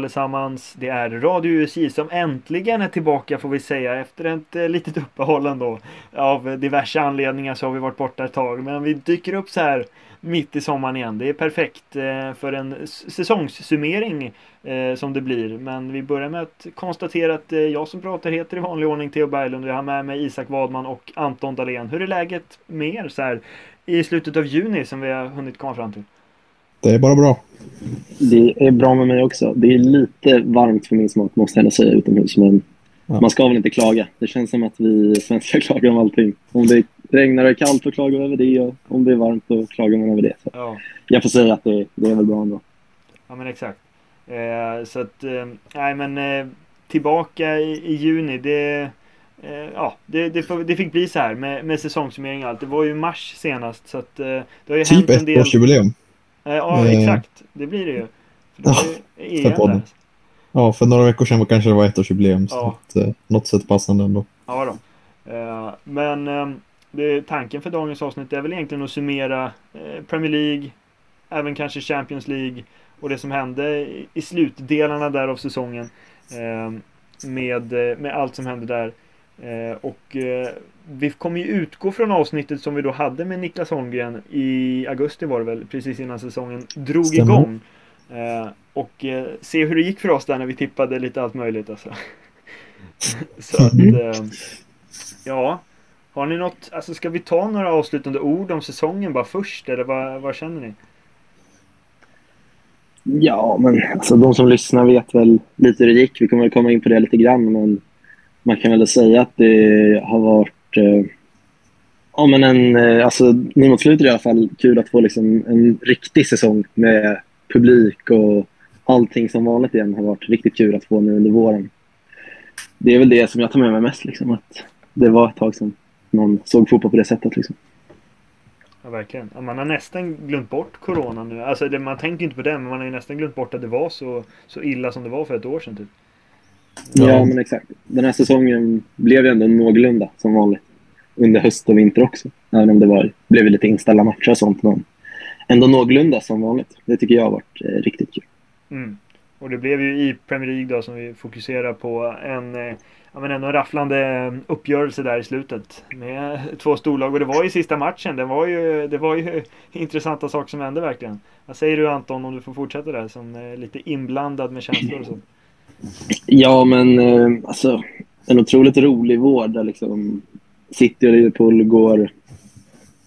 Allesammans! Det är Radio USI som äntligen är tillbaka får vi säga efter ett eh, litet uppehåll ändå. Av diverse anledningar så har vi varit borta ett tag men vi dyker upp så här mitt i sommaren igen. Det är perfekt eh, för en säsongssummering eh, som det blir. Men vi börjar med att konstatera att eh, jag som pratar heter i vanlig ordning Theo Berglund och jag har med mig Isak Wadman och Anton Dahlén. Hur är läget med er så här i slutet av juni som vi har hunnit komma fram till? Det är bara bra. Det är bra med mig också. Det är lite varmt för min smak, måste jag säga, utomhus. Men Ja. man ska väl inte klaga. Det känns som att vi svenskar klagar om allting. Om det regnar och är kallt så klagar vi över det och om det är varmt så klagar man över det. Så Ja. jag får säga att det, det är väl bra ändå. Ja men exakt. Eh, så att, eh, nej men eh, tillbaka i, i juni. Det, eh, ja, det, det, det fick bli så här med, med säsongssummering och allt. Det var ju mars senast så att eh, det har ju Typ hänt en ett del. årsjubileum. Eh, ja Eh. exakt, det blir det ju. För det Ja, var ju för. Ja, för några veckor sedan var kanske det var ettårsjubileum. Så Ja. att, eh, något sätt passande ändå. Ja då. Eh, men eh, det, tanken för dagens avsnitt är väl egentligen att summera Premier League, även kanske Champions League och det som hände i, slutdelarna där av säsongen. Med, med allt som hände där. Eh, och eh, vi kommer ju utgå från avsnittet som vi då hade med Niklas Holmgren i augusti var det väl, precis innan säsongen drog Stämmer. igång. Eh, och eh, se hur det gick för oss där när vi tippade lite allt möjligt alltså. Så att, eh, ja. Har ni något, alltså ska vi ta några avslutande ord om säsongen bara först eller vad, vad känner ni? Ja, men alltså, de som lyssnar vet väl lite hur det gick. Vi kommer väl komma in på det lite grann, men man kan väl säga att det har varit eh, ja, men en, eh, alltså, nu mot slutet i alla fall, kul att få liksom, en riktig säsong med publik och allting som vanligt igen har varit riktigt kul att få nu under våren. Det är väl det som jag tar med mig mest, liksom, att det var ett tag sedan någon såg fotboll på det sättet. Liksom. Ja, verkligen. Man har nästan glömt bort Corona nu. Alltså man tänker inte på det, men man har ju nästan glömt bort att det var så, så illa som det var för ett år sedan typ. Ja. Ja. men exakt. Den här säsongen blev ju ändå någorlunda som vanligt. Under höst och vinter också. Även om det var, blev lite inställda matcher och sånt. Men ändå någorlunda som vanligt. Det tycker jag har varit eh, riktigt kul. Mm. Och det blev ju i Premier League då som vi fokuserar på en eh, Ja men ändå rafflande eh, uppgörelse där i slutet med två storlag och det var ju sista matchen. Det var ju, det var ju intressanta saker som hände verkligen. Vad säger du Anton om du får fortsätta där som är lite inblandad med känslor och så? Ja, men eh, alltså en otroligt rolig vård. där liksom City och Liverpool går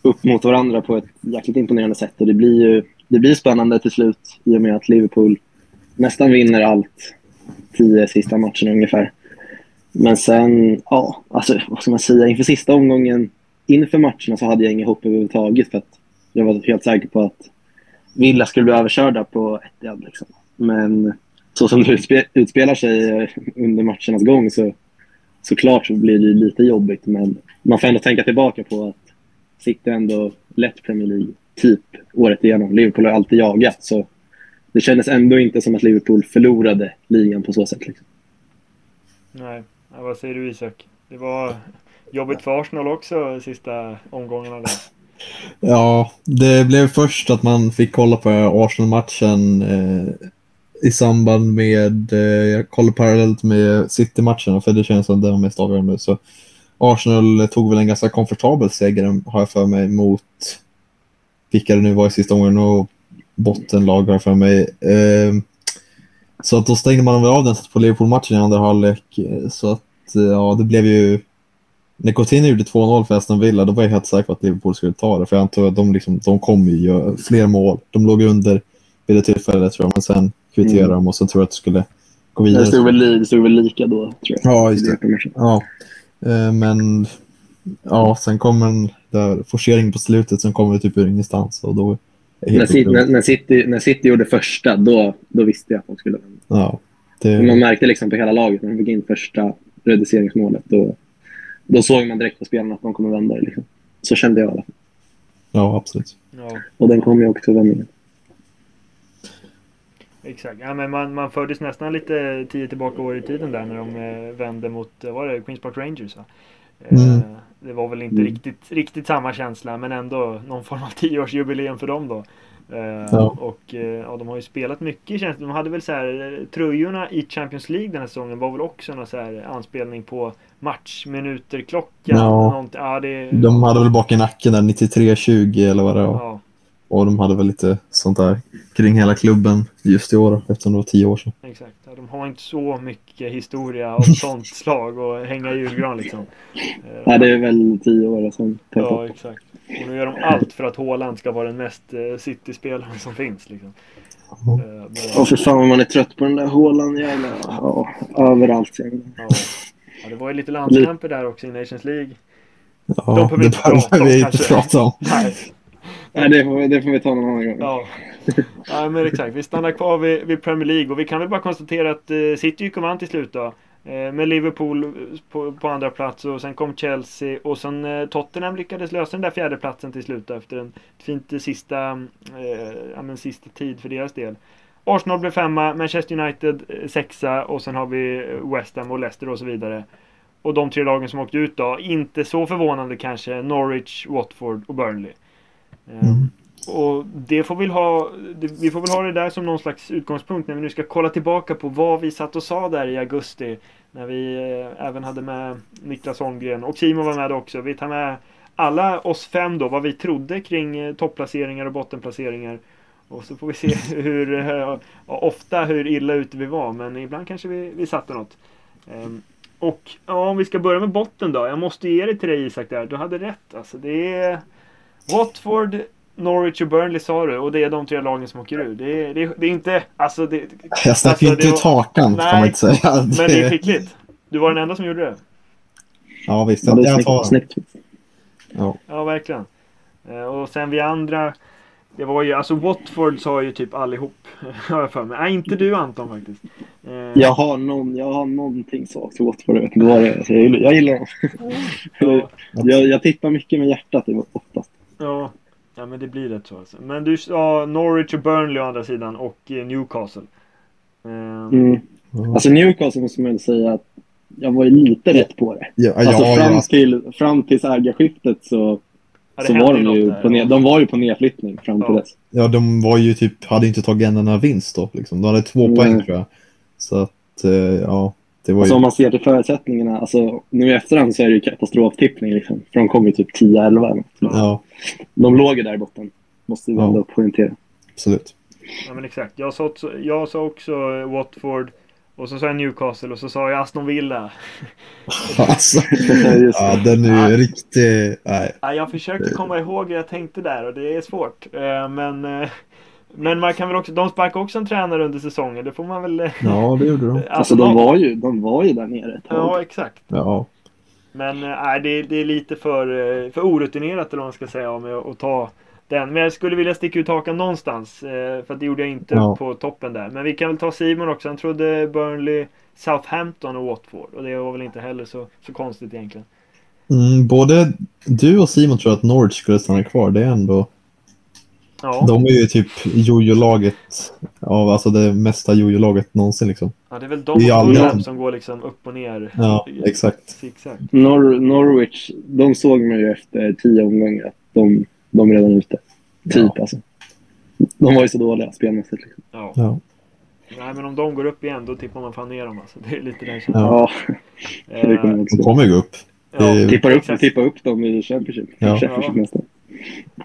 upp mot varandra på ett jäkligt imponerande sätt. Och det blir ju det blir spännande till slut i och med att Liverpool nästan vinner allt tio sista matcherna ungefär. Men sen, ja, alltså vad ska man säga, inför sista omgången, inför matcherna så hade jag inget hopp överhuvudtaget för att jag var helt säker på att Villa skulle bli överkörda på Etihad liksom. Men så som det utspe utspelar sig eh, under matchernas gång så såklart så blir det ju lite jobbigt. Men man får ändå tänka tillbaka på att City ändå lett Premier League typ året igenom. Liverpool har alltid jagat så det kändes ändå inte som att Liverpool förlorade ligan på så sätt. Liksom. Nej, ja, vad säger du Isak? Det var jobbigt för Arsenal också sista omgångarna där. Ja, det blev först att man fick kolla på Arsenal-matchen eh, i samband med, eh, jag kollar parallellt med City-matcherna för det känns som det var mest avgörande. Så Arsenal tog väl en ganska komfortabel seger har jag för mig mot vilka det nu var i sista omgången och bottenlag har jag för mig. Eh, så att då stängde man väl av den på Liverpool-matchen i andra halvlek. Så att eh, ja, det blev ju när Coutinho gjorde 2-0 för Aston Villa, då var jag helt säker på att Liverpool skulle ta det. För jag antar att de, liksom, de kommer ju göra fler mål. De låg under vid det tillfället tror jag, men sen kvitterade Mm. de och så tror jag att det skulle gå vidare. Det stod, väl, det stod väl lika då, tror jag. Ja, just det. Ja, eh, men ja, sen kom en där forcering på slutet som kommer typ ur ingenstans och då är det När, helt City, när, när, City, när City gjorde första, då, då visste jag att de skulle vinna. Ja, Man det, märkte liksom på hela laget när de fick in första reduceringsmålet. Då, då såg man direkt på spelarna att de kommer vända det. Liksom. Så kände jag i alla fall. ja, absolut. Ja, Och den kom ju också vändningen. Exakt. Ja, men man, man fördes nästan lite tio tillbaka år i tiden där när de eh, vände mot, eh, var det Queens Park Rangers va? Eh, Mm. Det var väl inte Mm. riktigt, riktigt samma känsla men ändå någon form av tioårsjubileum för dem då. Ja. Och ja, de har ju spelat mycket känns. De hade väl så här tröjorna i Champions League den här säsongen var väl också någon så här anspelning på matchminuter, klockan. Ja. ja det, De hade väl bak i nacken där 93-20 eller vad det var. Ja, Och de hade väl lite sånt där kring hela klubben just i år eftersom det var tio år sedan. exakt. Ja, de har inte så mycket historia av sånt slag och hänga i julgran liksom. Eh, Nej, det är väl tio år sedan. Ja, exakt. Och nu gör de allt för att Haaland ska vara den mest eh, City-spelaren som finns. Liksom. Ja. Eh, men- för fan vad man är trött på den där hålan jävla... Ja, överallt. Ja. ja, det var ju lite landskamper där också i Nations League. Ja, De behöver vi inte det behöver prata om, vi inte prata om. Nej. Nej, det får, det får vi ta någon annan gång. Ja. ja, men exakt. Vi stannar kvar vid, vid Premier League och vi kan väl bara konstatera att eh, City gick och vann till slut då. Eh, med Liverpool eh, på, på andra plats och sen kom Chelsea och sen eh, Tottenham lyckades lösa den där fjärde platsen till slut då, efter en fint eh, sista, eh, ja, men sista tid för deras del. Arsenal blev femma, Manchester United eh, sexa och sen har vi West Ham och Leicester och så vidare. Och de tre lagen som åkte ut då, inte så förvånande kanske, Norwich, Watford och Burnley. Mm. Ehm, och det får väl ha, det, vi får väl ha det där som någon slags utgångspunkt när vi nu ska kolla tillbaka på vad vi satt och sa där i augusti. När vi eh, även hade med Niklas Holmgren och Simon var med också. Vi tar med alla oss fem då, vad vi trodde kring eh, topplaceringar och bottenplaceringar. Och så får vi se hur, eh, ofta hur illa ute vi var, men ibland kanske vi, vi satte något. Ehm, och ja, om vi ska börja med botten då. Jag måste ge det till dig Isak där. Du hade rätt. Alltså, det är Watford, Norwich och Burnley sa du och det är de tre lagen som åker ur. Det är, det är, det är inte... Alltså det, Jag stack Alltså, inte det ut hakan kan Nej, man inte säga. men det är skickligt. Du var den enda som gjorde det. Ja visst, det jag snyggt. tar den. snyggt. Ja. Ja, verkligen. Eh, Och sen vi andra. Det var ju, alltså Watford sa ju typ allihop. Har jag för mig. Nej, inte du Anton faktiskt. Eh, Jag har, någon, jag har någonting svagt för Watford. Jag vet inte vad det är. Jag, gillar- jag gillar dem. ja, Jag, jag tippar mycket med hjärtat i oftast. Ja, ja, men det blir rätt så alltså. Men du sa Norwich och Burnley å andra sidan och eh, Newcastle. Eh, Mm. Alltså Newcastle måste man säga att jag var ju lite rätt på det. Ja, Alltså ja, fram ja. till, fram till ägarskiftet så, ja, så var de ju där. på, ned, de var ju på nedflyttning fram till dess. ja, de var ju typ, hade inte tagit en enda vinst då. Liksom. De hade två Mm. poäng tror jag. Så att, eh, ja. Det var Alltså ju... om man ser till förutsättningarna, alltså nu i efterhand så är det ju katastroftippning liksom. För de kom ju typ 10-11. Ja, De låg ju där i botten. Måste vi Ja. ändå poängtera. absolut. Ja men exakt. Jag sa, också- jag sa också eh, Watford. Och så sa jag Newcastle och så sa jag Aston Villa. Alltså, Just ja, den är ju riktigt... Nej. Ja, jag försökte komma ihåg hur jag tänkte där och det är svårt. Eh, Men, eh, men man kan väl också, de sparkade också en tränare under säsongen. Det får man väl... Ja, det gjorde de. Alltså de var ju, de var ju där nere ett tag. Ja, exakt. Ja, Men eh, nej, det, det är lite för, eh, för orutinerat eller vad man ska säga om att ta den. Men jag skulle vilja sticka ut hakan någonstans. eh, För att det gjorde jag inte Ja. på toppen där. Men vi kan väl ta Simon också. Han trodde Burnley, Southampton och Watford. Och det var väl inte heller så, så konstigt egentligen. mm, både du och Simon tror att Norwich skulle stanna kvar. Det är ändå... Ja, De är ju typ jojo-laget av alltså det mesta jojo-laget någonsin liksom. ja det är väl de Det är Fulham som går liksom upp och ner. Ja, exakt. Nor Norwich, de såg man ju efter tio omgångar att de, de är redan ute. Typ Ja. alltså. De var ju så dåliga spelmässigt. Liksom. Ja. Ja. Nej men om de går upp igen då tippar man fan ner dem alltså. Det är lite den Ja. känslan. Ja, det kommer De kommer ju gå upp. ja, tippa upp, tippa upp dem i Championship. Ja. Championship Ja.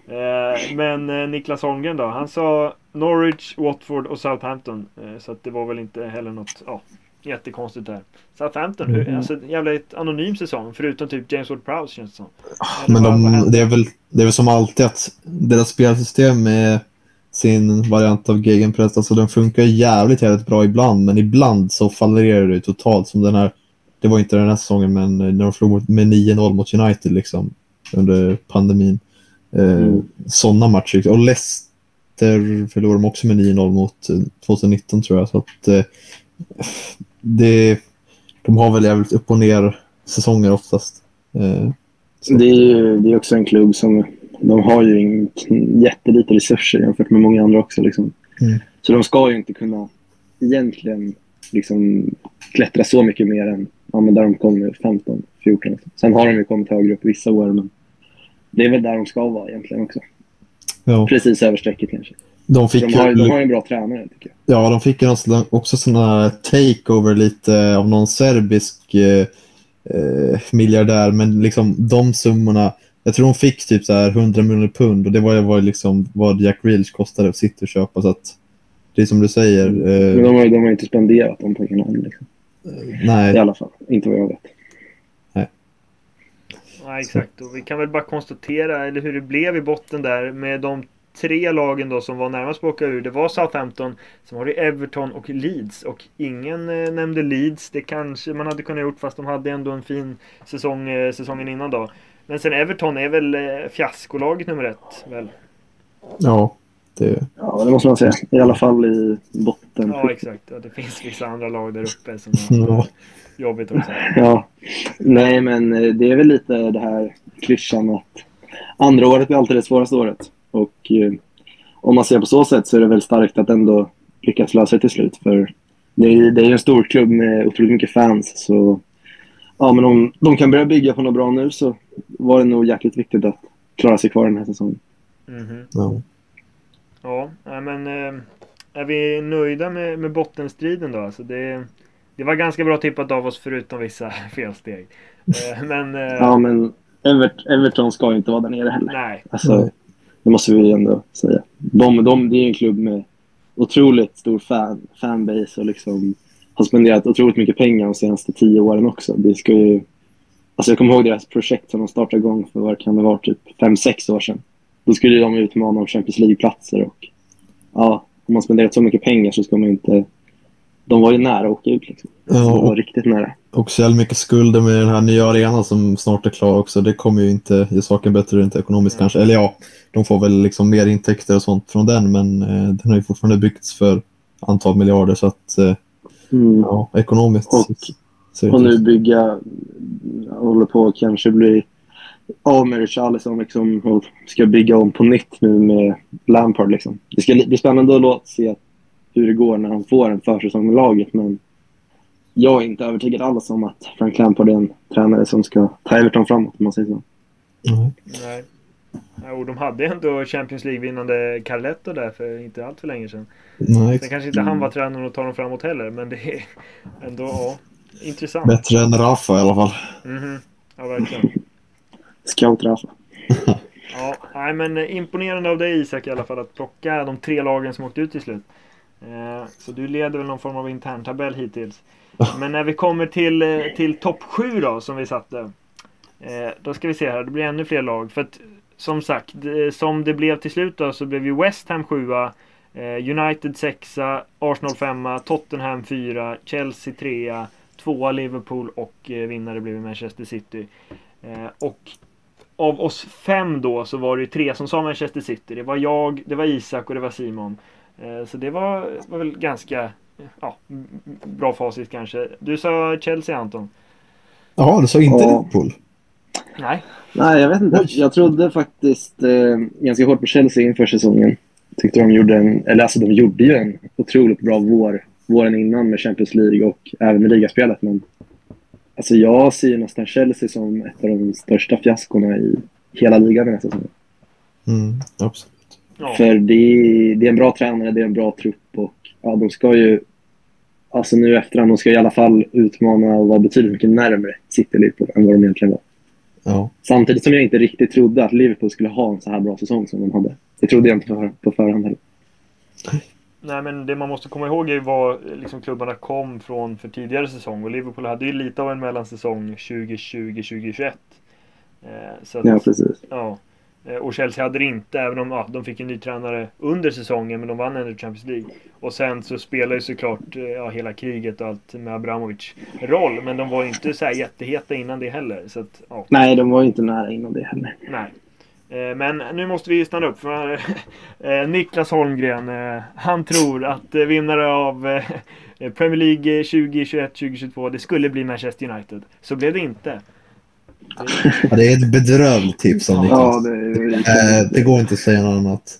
Eh, Men eh, Niklas Holmgren då? Han sa Norwich, Watford och Southampton. Eh, Så att det var väl inte heller något ja, jättekonstigt där. Southampton, Mm. alltså jävla ett anonym säsong. Förutom typ James Ward-Prowse känns det som. Eller Men de, det, är väl, det är väl som alltid att deras spelsystem med sin variant av gegenpress, alltså den funkar jävligt, jävligt bra ibland, men ibland så fallerar det totalt som den här, det var inte den här säsongen, men när de slog med 9-0 mot United liksom under pandemin. Eh, Mm. Sådana matcher. Och Leicester förlorade de också med 9-0 mot eh, 2019 tror jag. Så att, eh, det, de har väl jävligt upp och ner säsonger oftast. Eh, så- Det är ju det är också en klubb som de har ju en jättelite resurser jämfört med många andra också. Liksom. Mm. Så de ska ju inte kunna egentligen liksom, klättra så mycket mer än ja, men där de kommer 15, 14. Liksom. Sen har de ju kommit högre upp vissa år, men det är väl där de ska vara egentligen också. Ja. Precis över strecket kanske. De fick, De har, de ju, har ju en bra tränare tycker jag. ja, de fick sån- också sådana takeover lite av någon serbisk eh, eh, miljardär, men liksom de summorna, jag tror de fick typ så här 100 miljoner pund och det var var liksom vad Jack Grealish kostade att sitta och köpa så att det är som du säger, Men eh, de har ju de har inte spenderat de pengarna än. Liksom. I nej, alla fall. Inte vad jag vet. Ja, exakt. Och vi kan väl bara konstatera eller hur det blev i botten där med de tre lagen då som var närmast på att åka ur. Det var Southampton, sen var det Everton och Leeds. Och ingen eh, nämnde Leeds. Det kanske man hade kunnat gjort fast de hade ändå en fin säsong eh, säsongen innan då. Men sen Everton är väl eh, fiaskolaget nummer ett. Väl? ja, det, Ja, det måste man säga. I alla fall i botten. Ja, exakt. Ja, det finns vissa andra lag där uppe som har ja, jobbigt också. Ja. Nej, men eh, det är väl lite det här klyschan att andra året är alltid det svåraste året. Och eh, om man ser på så sätt så är det väl starkt att ändå lyckas lösa det till slut. För det är ju det är en stor klubb med otroligt mycket fans. Så ja, men om de kan börja bygga på något bra nu så var det nog jäkligt viktigt att klara sig kvar den här säsongen. Mhm. ja. Ja, nej, men eh, är vi nöjda med, med bottenstriden då? Alltså det, det var ganska bra tippat av oss förutom vissa felsteg. Eh, Men eh, Ja, men Evert, Everton ska ju inte vara där nere heller. nej, Alltså, det måste vi ändå säga. De, de, det är en klubb med otroligt stor fan, fanbase och liksom har spenderat otroligt mycket pengar de senaste tio åren också. Det ska ju, alltså jag kommer ihåg deras projekt som de startade igång för vad kan det vara, typ fem sex år sedan. Då skulle de utmana om Champions League-platser och ja, om man spenderat så mycket pengar så ska man ju inte... De var ju nära att åka ut liksom. Ja, de var och riktigt nära. också jävligt mycket skulder med den här nya arenan som snart är klar också. Det kommer ju inte ge saken bättre rent ekonomiskt Mm. kanske. Eller ja, de får väl liksom mer intäkter och sånt från den, men eh, den har ju fortfarande byggts för antal miljarder så att eh, Mm. ja, ekonomiskt Och- det Och nu bygga, håller på att kanske bli av med Richarlison liksom, och ska bygga om på nytt nu med Lampard. Liksom. Det ska bli spännande att låta se hur det går när han får en försäsong med laget. Men jag är inte övertygad alls om att Frank Lampard är en tränare som ska ta Everton framåt, om man säger så. Nej. nej. Och de hade ändå Champions League-vinnande Carletto där för inte allt för länge sedan. Nej, Sen kanske inte han var tränaren och tar dem framåt heller, men det är ändå ja, intressant. bättre än Rafa i alla fall. Mhm. Ja, verkligen. Scout Rafa. Ja, nej, men imponerande av dig Isak i alla fall att plocka de tre lagen som åkte ut till slut. Eh, så du leder väl någon form av interntabell hittills. Men när vi kommer till, eh, till topp 7 då som vi satte. Eh, då ska vi se här, det blir ännu fler lag. För att som sagt, som det blev till slut då så blev ju West Ham 7 eh, United 6 Arsenal 5 Tottenham 4 Chelsea 3 2 Liverpool och vinnare blev Manchester City. Och av oss fem då så var det ju tre som sa Manchester City. Det var jag, det var Isak och det var Simon. Eh, Så det var, var väl ganska ja, bra facit kanske. Du sa Chelsea Anton? Jaha, du sa inte Ja. Liverpool? Nej. Nej, jag vet inte. Jag trodde faktiskt eh, ganska hårt på Chelsea inför säsongen. Tyckte de gjorde en, eller alltså de gjorde ju en otroligt bra vår, våren innan med Champions League och även med ligaspelet. Men alltså jag ser ju nästan Chelsea som ett av de största fiaskorna i hela ligan den här säsongen. Mm, absolut. Ja. För det är, det är en bra tränare, det är en bra trupp och ja, de ska ju, alltså nu efterhand, de ska i alla fall utmana och vara betydligt mycket närmare City Liverpool än vad de egentligen var. Ja. Samtidigt som jag inte riktigt trodde att Liverpool skulle ha en så här bra säsong som de hade. Det trodde jag inte på, på förhand heller. Nej men det man måste komma ihåg är ju var liksom klubbarna kom från för tidigare säsong. Och Liverpool hade ju lite av en mellansäsong 2020-2021. Eh, Ja, precis. Ja. Eh, Och Chelsea hade det inte, även om ja, de fick en ny tränare under säsongen, men de vann ändå Champions League. Och sen så spelar ju såklart eh, ja, hela kriget och allt med Abramovic roll, men de var ju inte så här jätteheta innan det heller. Så att, ja, Nej, de var ju inte nära innan det heller. nej. Eh, Men nu måste vi stanna upp för Niklas Holmgren, han tror att vinnare av Premier League 2021-2022, det skulle bli Manchester United. Så blev det inte. Ja, det är ett bedrövligt tips av Ja, Niklas. det är Eh, det går inte att säga något annat.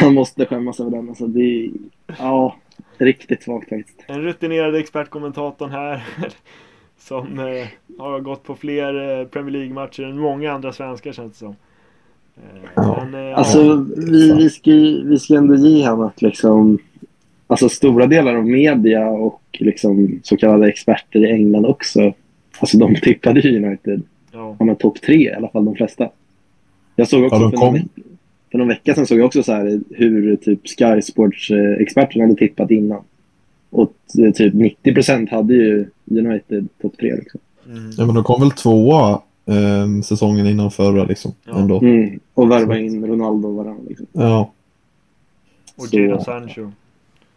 Han måste skämmas över den. Alltså, det är, ja, riktigt svagt faktiskt. En rutinerad expertkommentatorn här. Som eh, har gått på fler eh, Premier League-matcher än många andra svenskar känns det som. Eh, Ja. Men, eh, Alltså, ja, vi, vi, ska, vi ska ändå ge honom att liksom... Alltså stora delar av media och liksom så kallade experter i England också. Alltså de tippade ju United. Ja. Ja, men topp tre i alla fall, de flesta. Jag såg också Ja, för, någon för någon vecka sedan såg jag också så här hur typ Sky Sports-experterna hade tippat innan. Och eh, typ 90 procent hade ju United topp tre. Liksom. Mm. Ja, men de kom väl tvåa eh, säsongen innan förra liksom. Ja. Ändå. Mm. Och värva in Ronaldo och varandra. Liksom. Ja, Och Så- Jadon Sancho.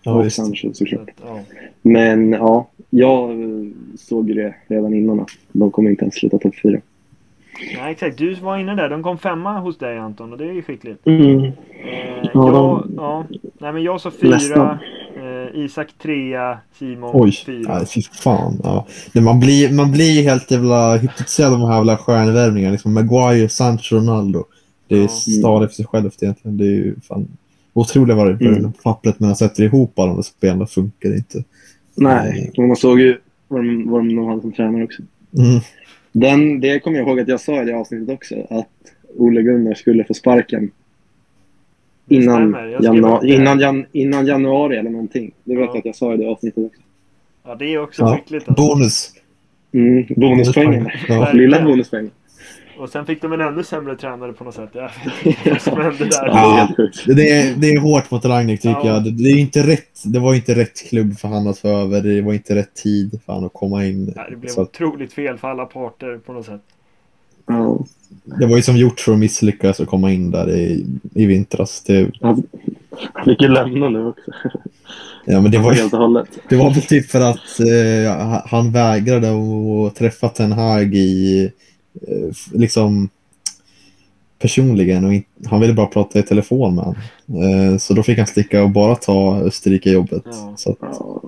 ja och visst. Sancho Så såklart. att, ja. Men ja, jag såg ju det redan innan. De kommer inte ens sluta topp fyra. Nej, exakt. Du var inne där. De kom femma hos dig Anton och det är ju skickligt. Mm. Eh, Ja, jag, de- ja. Nej, men jag sa fyra. Nästan. Eh, Isak trea. Simon Oj, fyra. nej, fy fan. Ja. Nej, man, blir, man blir ju helt jävla hypnotiserad av de här jävla stjärnvärvningarna. Liksom Maguire, Sancho, Ronaldo. Det är Ja. stadigt för sig självt egentligen. Det är ju fan otroligt vad det är Mm. på pappret. Men jag sätter ihop alla de där spelarna funkar inte. Nej, och man såg ju vad de, vad de hade som tränare också. Mm. Den, det kommer jag ihåg att jag sa i det avsnittet också. Att Ole Gunnar skulle få sparken. Innan, januari, innan, jan, innan januari eller någonting. Det vet Ja. jag att jag sa i det avsnittet också. Ja, det är också Ja. skickligt. Alltså. Bonus. Mm, bonuspengen. Ja. Lilla bonuspengen. Och sen fick de en ännu sämre tränare på något sätt. Jag vet inte vad som hände där. Det är Ja. Det är, det är hårt mot Ragnik tycker Ja. jag. Det, det, är inte rätt, det var inte rätt klubb för han att få över. Det var inte rätt tid för han att komma in. Nej, det blev Så otroligt fel för alla parter på något sätt. Ja. det var ju som gjort för att misslyckas att komma in där i, i vintras. Det, Han fick ju lämna nu också. ja, men det var, Helt och hållet. det var väl typ för att eh, han vägrade att träffa Ten Hag i liksom personligen och in, han ville bara prata i telefon med honom. Eh, så då fick han sticka och bara ta Österrike-jobbet. Ja. Så att Ja,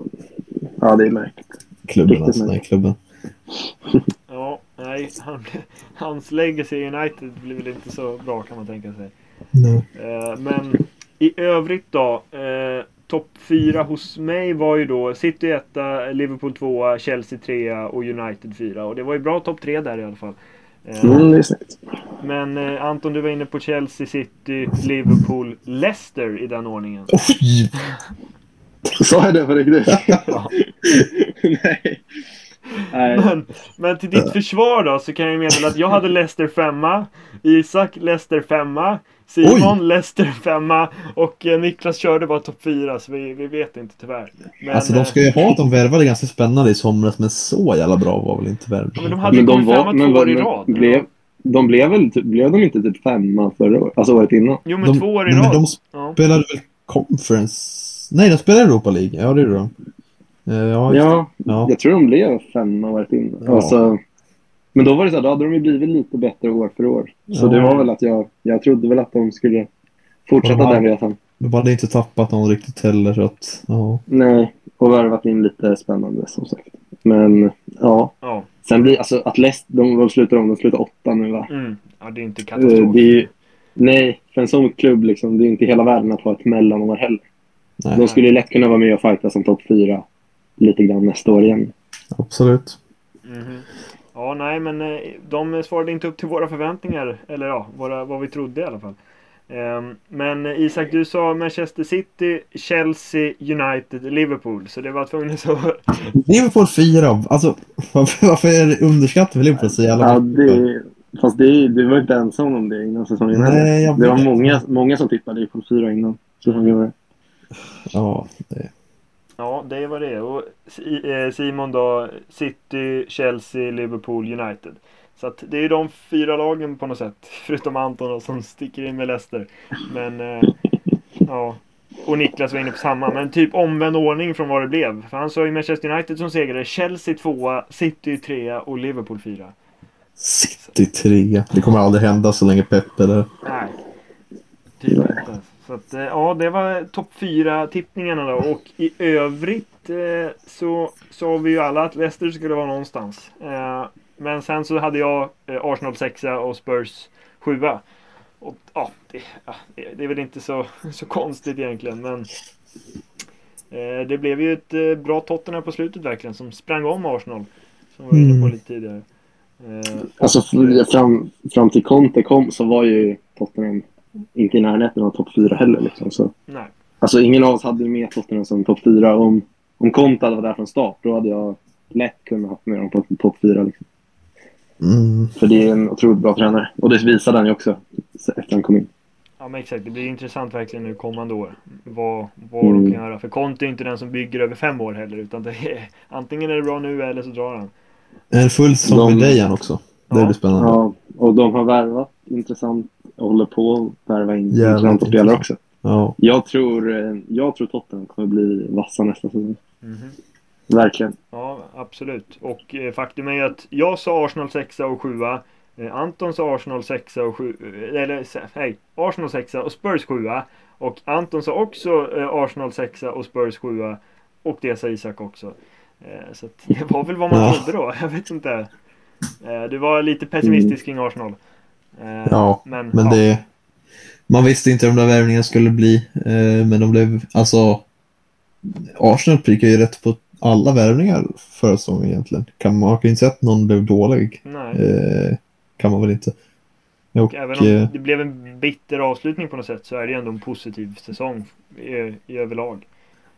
ja det är märkligt. klubben, alltså, nej, klubben. Ja, nej. Han, hans legacy i United blir väl inte så bra kan man tänka sig. Nej. Eh, men i övrigt då. Topp fyra hos mig var ju då City etta, Liverpool tvåa, Chelsea trea och United fyra. Och det var ju bra topp tre där i alla fall. Eh, Mm, det är snyggt. Men eh, Anton, du var inne på Chelsea, City, Liverpool, Leicester i den ordningen. Sa jag det på riktigt? Ja. Nej. Men, men till ditt försvar då så kan jag meddela att jag hade Leicester femma, Isak Leicester femma, Simon Leicester femma och eh, Niklas körde bara topp fyra så vi, vi vet inte tyvärr. Men, Alltså de eh, ska ju ha att de värvade ganska spännande i somras men så jävla bra var väl inte Ja, värvningen. men de hade Men de var, men, två år i rad. blev, de blev väl blev de inte typ femma förra året? Alltså året innan? Jo men de, två år i nej, men rad. de Ja. spelade väl conference? Nej, de spelade Europa League. Ja, det gjorde de. Eh, Ja, Ja, Ja. jag tror de blev femma året innan. Ja. Alltså, men då var det så här, då hade de ju blivit lite bättre år för år. Så Ja. det var väl att jag, jag trodde väl att de skulle fortsätta Ja. den resan. De hade inte tappat någon riktigt heller så att, ja. Nej, och värvat in lite spännande som sagt. Men ja, Ja. sen blir alltså att Leicester, de, de slutar om, de slutar åtta nu va? Mm. ja, det är inte Eh, katastrof. Det är ju, nej, för en sån klubb liksom, det är inte hela världen att ha ett mellanår heller. Nej, De skulle ju lätt kunna vara med och fighta som topp fyra lite grann nästa år igen. absolut. Mhm. Ja, nej, men eh, de svarade inte upp till våra förväntningar. Eller ja, våra, vad vi trodde i alla fall. Ehm, Men eh, Isak, du sa Manchester City, Chelsea, United, Liverpool. Så det var tvunget så... Liverpool 4. Alltså, varför, varför är det underskattar vi Liverpool så jävla Ja, det, fast det, du var inte ensam om det innan säsongen Nej, Det var många, många som tippade på fyra innan säsongen. Ja, det, Ja, det var det. Och Si- eh, Simon då, City, Chelsea, Liverpool, United. Så att det är ju de fyra lagen på något sätt. Förutom Anton då, som sticker in med Leicester. Men eh, ja. Och Niklas var inne på samma. Men typ omvänd ordning från vad det blev. För han sa ju Manchester United som segrare. Chelsea tvåa, City trea och Liverpool fyra. City 3. Det kommer aldrig hända så länge Pep är där. Nej. Tydligen inte. Så att, eh, ja, det var topp fyra tippningarna då. Och i övrigt eh, så sa vi ju alla att Leicester skulle vara någonstans. Eh, men sen så hade jag eh, Arsenal sexa och Spurs sjua. Och ja, det, ja, det är väl inte så, så konstigt egentligen. Men det blev ju ett bra Tottenham på slutet verkligen. Som sprang om Arsenal. Som vi var inne på Mm. lite tidigare. Alltså fram, fram till Conte kom så var ju Tottenham inte i närheten av topp fyra heller. Liksom. Så, Nej. alltså, ingen av oss hade med Tottenham som topp fyra. Om, om Conte hade varit där från start, då hade jag lätt kunnat ha med dem på topp fyra. Liksom. Mm. För det är en otroligt bra tränare. Och det visade han ju också efter han kom in. Ja men exakt, det blir intressant verkligen nu kommande år. Vad, vad Mm. de kan göra. För Conte är inte den som bygger över fem år heller. Utan det är, antingen är det bra nu eller så drar han. En full säsong De- med Dejan också. Det Ja. blir spännande. Ja, och de har värvat intressant håller på att värva in Jävligt intressanta spelare också. Ja. Jag tror, eh, jag tror Tottenham kommer bli vassa nästa säsong. Mhm. Verkligen. Ja, absolut. Och eh, faktum är ju att jag sa Arsenal 6 och 7. Eh, Anton sa Arsenal 6 och 7. Eh, eller nej, Arsenal 6 och Spurs 7. Och Anton sa också eh, Arsenal 6 och Spurs 7. Och det sa Isak också. Eh, så att det var väl vad man Ja. trodde då. Jag vet inte. Eh, du var lite pessimistisk kring Arsenal. Eh, Ja, men, Men ja. det... Man visste inte hur de där värvningarna skulle bli. Eh, men de blev... Alltså... Arsenal prickar ju rätt på alla värvningar förra säsongen egentligen. Kan man, man kan inte säga att någon blev dålig. Eh, kan man väl inte. Och, Och även om eh, det blev en bitter avslutning på något sätt så är det ändå en positiv säsong i, i överlag.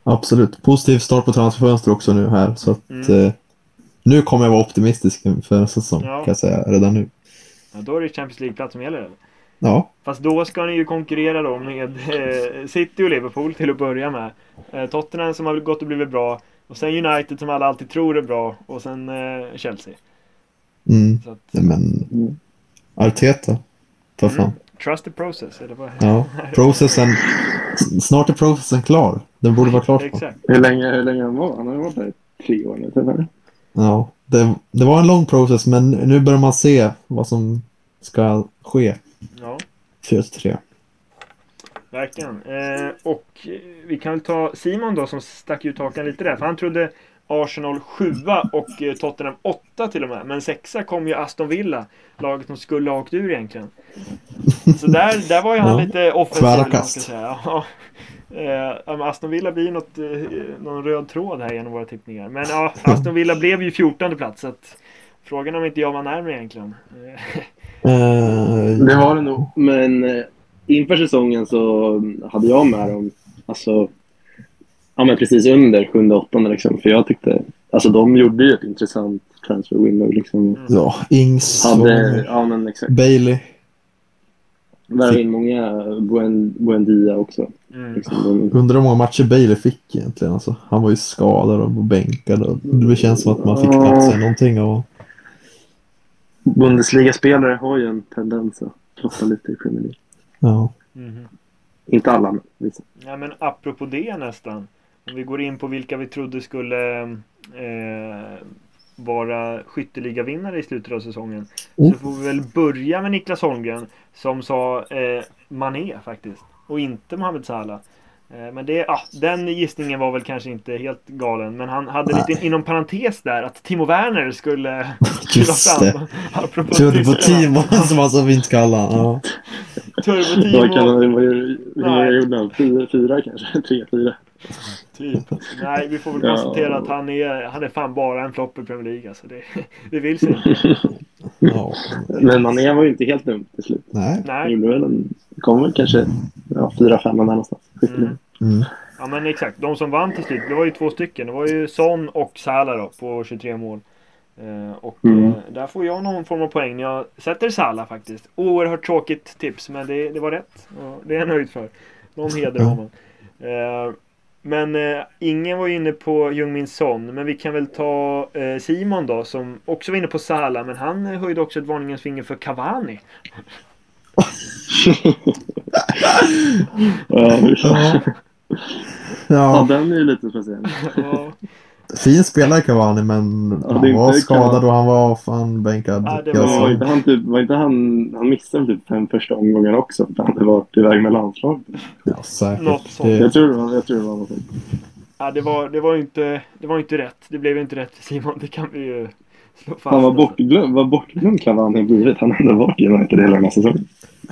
absolut. Positiv start på transferfönster också nu här. Så att... Mm. Eh, nu kommer jag vara optimistisk för nästa säsong Ja. kan jag säga redan nu. Ja, då är det Champions League-plats som gäller. eller? Ja, Fast då ska ni ju konkurrera då med eh, City och Liverpool till att börja med. Eh, Tottenham som har gått och blivit bra. Och sen United som alla alltid tror är bra. Och sen eh, Chelsea. mm. Så att, Nej, men Mm. Arteta. Ta fan. mm, trust the process. Eller vad? Ja, processen. Snart är processen klar. Den borde vara klar. Exakt. Hur länge, hur länge han var? Han har varit där i tre år nu. Ja, det, det var en lång process men nu börjar man se vad som ska ske Ja, 4-3. verkligen. Eh, och vi kan väl ta Simon då som stack ut hakan lite där. För han trodde Arsenal 7 och eh, Tottenham 8 till och med. Men sexa kom ju Aston Villa. Laget som skulle ha åkt ur egentligen. Så där, där var ju han Ja. lite offensiv. Tvära kast. Ja. Eh, men Aston Villa blir något, eh, någon röd tråd här genom våra tippningar. Men ja, Aston Villa blev ju 14 plats. Så att, frågan om inte jag var närmare egentligen. Eh, Det var det nog. Men eh, inför säsongen så hade jag med dem alltså, ja, men precis under sjunde, åttonde. Liksom, för jag tyckte, alltså de gjorde ju ett intressant transfer window. Liksom. ja, Ings, Hade, ja men exakt. Bailey. Värvade in många Buen, Buendia också. Mm. Liksom, Undrar hur många matcher Bailey fick egentligen. Alltså, han var ju skadad och bänkad. Och det känns som att man fick knappt se någonting av Bundesliga-spelare har ju en tendens att floppa lite i Premier League. ja. Mhm. Inte alla, men vissa. Ja men apropå det nästan. Om vi går in på vilka vi trodde skulle eh, vara skytteligavinnare i slutet av säsongen. Så får vi väl börja med Niklas Holmgren. Som sa eh, Mané faktiskt. Och inte Mohamed Salah. Eh, men det, ja, den gissningen var väl kanske inte helt galen. Men han hade Nej. lite inom parentes där att Timo Werner skulle kliva Just fram. det. Apropå Trodde på tyskarna. Timo som han så fint kallade. Ja. Turbo Vad gjorde han? Fyra kanske? Tre, fyra? Typ. Nej, vi får väl Ja. konstatera att han är, han är fan bara en flopp i Premier League. Alltså det, det vill sig inte. Ja. Men Mané var ju inte helt dum till slut. Nej. Nej. en, kom väl kanske ja, fyra, fem där någonstans. Mm. Mm. Ja men exakt, de som vann till slut, det var ju två stycken. Det var ju Son och Salah då på 23 mål. Eh, och Mm. eh, där får jag någon form av poäng när jag sätter Salah faktiskt. Oerhört tråkigt tips men det, det var rätt. Och det är jag nöjd för. Någon heder har man. Eh, men eh, ingen var inne på Jungmin Son. Men vi kan väl ta eh, Simon då som också var inne på Salah. Men han eh, höjde också ett varningens finger för Cavani. Ja, Ja. ja, Ja, den är ju lite speciell. Ja, fin spelare Cavani men Ja, han var skadad och han var fan bänkad. Ja, det var- Var inte han, typ, var inte han, han missade typ fem första omgången också? för Han hade varit iväg med landslaget. Ja, säkert. Något sånt. Det- Jag tror det var, jag tror det var något sånt. Ja, det var, det var inte, det var inte rätt. Det blev inte rätt Simon. Det kan vi ju slå fast. Han var bortglömd, vad bortglömd Cavani blivit. Han ändå varit i United hela den här säsongen.